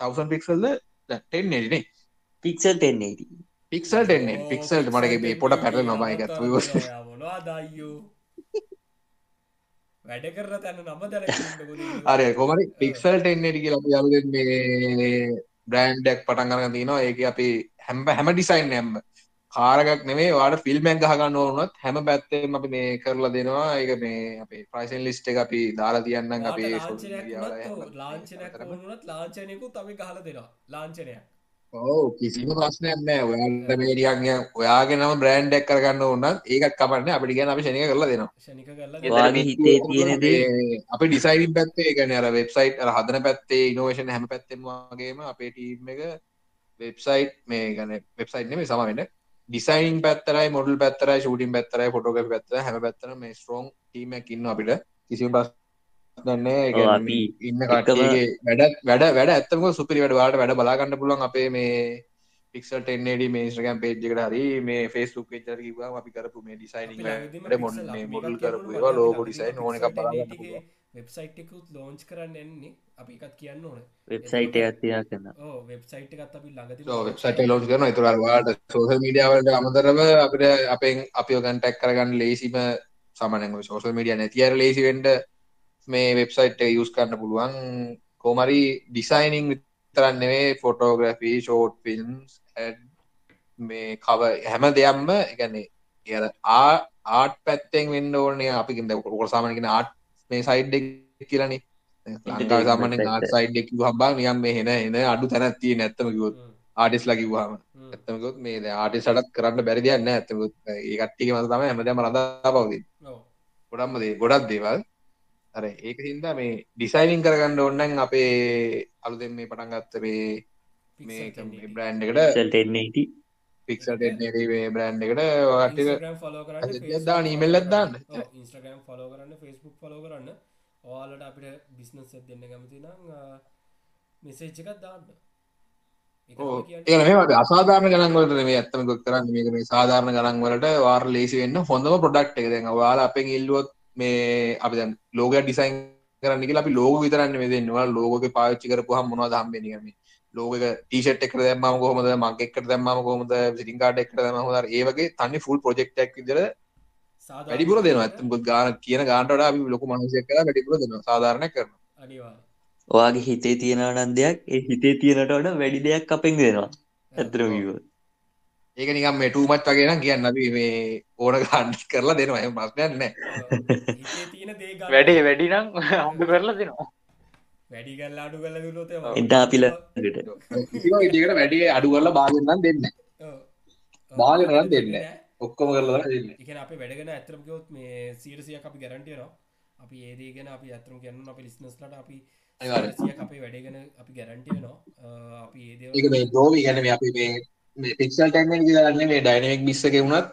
තවසන් පික්සල්ද ටෙන් නෙටනේ පික්සල් ටෙන්නේ පික්සල් ටෙන්නේ පික්සල්ට මටගේ මේ පොට පැට නොබයි ගත් වැඩ කර තැන නම අර කොමරි පික්සල් ටෙන්නට කියලා යලු මේ බ්‍රෑන්්ඩක් පටන් කරන්න තිනවා. ඒක අපි හැම්බ හැම ඩිසයින් නැම්ම කාරගක් නෙේ වාට ෆිල්ම්මැන් ගහගන්න ඕනත් හැම පැත්තේම අපි මේ කරලා දෙනවා. ඒක මේ අපේ ප්‍රයිසන් ලිස්ට එක අපි දාලා තියන්න අපේ ලාංචනයක් ලාංචනයකු තම ගහල දෙනවා. ලාංචනයක් ඕ කිසිම ප්‍රශ්නයක් නෑ. ඔයාට මේඩියන්ය ඔයාගේ නම බ්‍රෑන්්ඩක් කරගන්න ඕන්නත් ඒකත් කපන්න අපි ගැන අපි ෂණක කරලා දෙනවා. හිතේ තියෙනද අපි ඩිසයින් පැත්තේ ගැන අර වෙබ්සයිට් අර හදන පැත්තේ ඉනෝවේෂන් හැම පැත්තෙම වගේම අපේ ටීම් එක වෙබ්සයිට් මේ ගැන වෙබ්සයිට් නෙමේ සම වෙන්න. ඩිසයින් පැත්තරයි මොඩල් පැත්තරයි ෂූටින් පැත්තරයි ෆොටෝග පැත්තර හැම පැත්තර මේ ස්ට්‍රෝන් ටීමක් ඉන්න අපිට. කිසිම ප්‍රස් දන්නේ ඉන්න කටගේ වැඩ වැඩ වැඩ ඇත්තම සුපිරි වැඩවාට වැඩ බලාගන්න පුළුවන් අපේ මේ පික්සට එන්නඩ මේ ස්්‍රගම් පේජ්කට හරි මේ ෆේස්ුක් චර කිවා අපි කරපු මේ ඩිසයින් මොඩල් කරපු ලෝක ඩිසයින් ඕන වෙබ්සයිට් එකකුත් ලෝංච් කරන්න එන්නේ අපි එකත් කියන්න ඕන. වෙබ්සයිට් එකත් තියා කරන්න ඕ වෙබ්සයිට් එකත් අපි ළඟති වෙබ්සයිට ලෝච් කරන තුරවාට සෝසල් මීඩියාවලට අමතරව අපිට අපෙන් අපිෝ ගන්ටැක් කරගන්න ලේසිම සමන සෝසල් මීඩිය නැතිර ලේසිවෙන්ට මේ වෙබ්සයිට් යස් කරන්න පුළුවන්. කෝමරි ඩිසයිනිං විතරන්නෙවේ ෆොටෝග්‍රෆී ෂෝට් ෆිල්ම්ස් මේ කව හැම දෙයක්ම එකන්නේ එ ආට් පැත්තෙන් වෙන්න ඕනේ. අපිකින්ද කොට සාමනගෙන ආට් මේ සයිඩ් කියලනේ. ලංකා සාමන ආට සයිඩ් එක් හබා නියම් මේ හෙන එන අඩු තැනත්තිය නැත්තම කිවොත් ආටිස් ලකිවාම ඇත්තමකොත් මේ ආටි සටත් කරන්න බැරිදියන්න ඇත්තමුත් ඒකට්ටික මත තම හැමදම රඳා පවති ගොඩම්ම දේ ගොඩක් දේවල් අර ඒක හින්දා මේ ඩිසයිනිං කරගන්න ඔන්නන් අපේ අලුදෙන් මේ පටන් ගත්ත මේ මේ බ්‍රෑන්් එකට පික්සට මේ බ්‍රෑන්් එකට වාට දා නීමෙල්ලත් දාන්න. ඉන්ස්ට්‍රගම් ෆලෝ කරන්න ෆස්බුක් ෆලෝ කරන්න. ඕලට අපිට බිස්නස් දෙන්න කැමති නම් මෙසේච්ච එකත් දාන්න. ඒ මේ අසාධාරණ ගණන්වලට මේ ඇත්තම ගොත් කරන්න. මේක මේ සාධාරණ ගණන්වලට වාර ලේසි වෙන්න හොඳම ප්‍රොඩක්් එක. දැන් වාල අපෙන් ඉල්ලුවොත් මේ අපි දැන් ලෝග ඩිසයින් කරන්න කියලා අපි ලෝග විතරන්න මේ දෙන්නවා ලෝගක පාච්චි කරපුහම මොනවද හම්බෙන්නේ ලෝක ටීෂට් එකට දැම්මම කොහොමද? මං එකට දැම්මම කොහොමද? විසිටින් කාඩ් එකට දැම්මම හොඳ ඒ වගේ තනි ෆුල් ප්‍රොජෙක්ට් එකක් විදිහට වැඩිපුර දෙනවා. ඇත්තම ගාන කියන ගානට වඩා අපි ලොකු මනුස්සයෙක් කරලා වැඩිපුර දෙනවා. සාධාරණයක් කරනවා. අනිවාර්යයෙන් ඔයාගේ හිතේ තියෙනවා නම් දෙයක් ඒ හිතේ තියෙනට වඩා වැඩි දෙයක් අපෙන් දෙනවා. කිව්වොත් ඒක නිකම් මේ ටූ මච් වගේ නම් කියන්න අපි මේ ඕන ගන්න කරලා දෙනවා. එහෙම ප්‍රශ්නයක් නැහැ. දේ වැඩේ වැඩි නම් හම්බ කරලා දෙනවා. වැඩි කරලා අඩු කරලා දුන්නොත් එදා අපි ළඟට. විදිහකට වැඩි අඩු කරලා බාගෙන නම් දෙන්නේ නැහැ. බාගෙන නම් දෙන්නේ නැහැ. ඔක්කොම කරලා තමයි දෙන්නේ. එකන අපි වැඩගෙන ඇතරම් ගොත් මේ සීරසියක් අපි ගැරන්ටියනවා අපි ඒදේගෙන අපි ඇතරම් කියන්න අපි ලිස්නස්ලට අපි සිය අපේ වැඩගෙන අපි ගැරන්ටියනවා අපි ඒද ඒක මේ ගෝවි ගැන මේ අපි මේ පික්සල් ටැක්නෙන් කියන්න මේ ඩයිනමික් බිස්සක වුණත්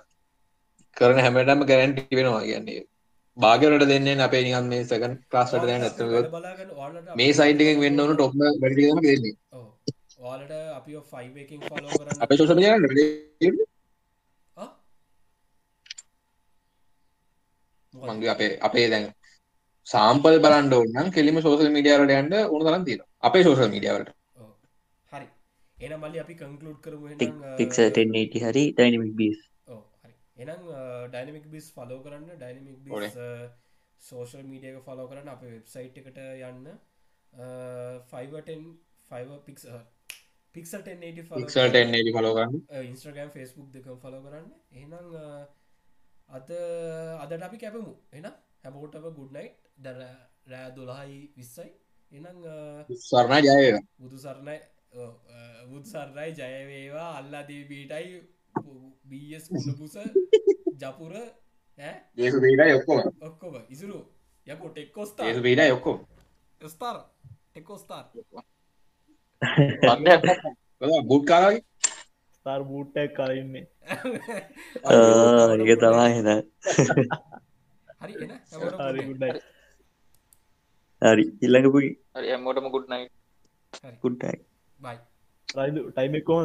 කරන හැමටම ගැරන්ටි වෙනවා කියන්නේ. බාගරට දෙන්නේ අපේ නිකන් මේ සකන් ක්ලාස්ට දැන් ඇත්ත මේ සයිඩ් එකෙන් වෙන්න ඕන ටොප්ම වැඩිගම දෙන්නේ. ඔයාලට අපි ෆයිවකින් ෆලෝ කරන්න අපේ සෝෂල් මීඩියා මගේ අපේ අපේ දැන් සාම්පල් බලන්න ඕනම් කෙලිම සෝෂල් මීඩියාවලට යන්න ඕන තරම් තියෙනවා. අපේ සෝෂල් මීඩියාවලට හරි එනම් මල්ලි අපි කන්කලුඩ් කරමු 1080 හරි ඩයිනමික් බීස් එනම් ඩයිනමික් බිස් ෆලෝ කරන්න. ඩයිනමික් බිස් සෝෂල් මීඩියක ෆලෝ කරන්න. අප වෙබ්සයිට් එකට යන්න. පික්ස පික්සල් 1080 ෆලෝ කරන්න. ඉන්ස්ට්‍රගම් ෆස්බුක් දෙක ෆලෝ කරන්න. එනම් අද අදට අපි කැපමු. එන හැමෝටම ගුඩ්නයිට් දර රෑ දොළහයි විස්සයි. එනම් සරණ ජය බුදු සරණයි බුදු සරණයි ජයවේවා අල්ලාදී බීටයි බස් කුණපුස ජපුර ඔක්කොම. ඔක්කොම. ඉසුරු. යකෝ ටෙක්කොස්තා බීටයි ඔක්කොම. ස්ථාර ටෙක්කෝස්ථාර් බුට් කාරගේ ස්ථාර් බූට්ටක් කලඉන්නේ ඒක තමා හෙන. හරි එන. හරි. හරි ඉල්ළඟපුයි හරි හැමෝටම ගුඩ් නයිට් කුට්ටයි බයි රයිදු ටයිමෙක් කොම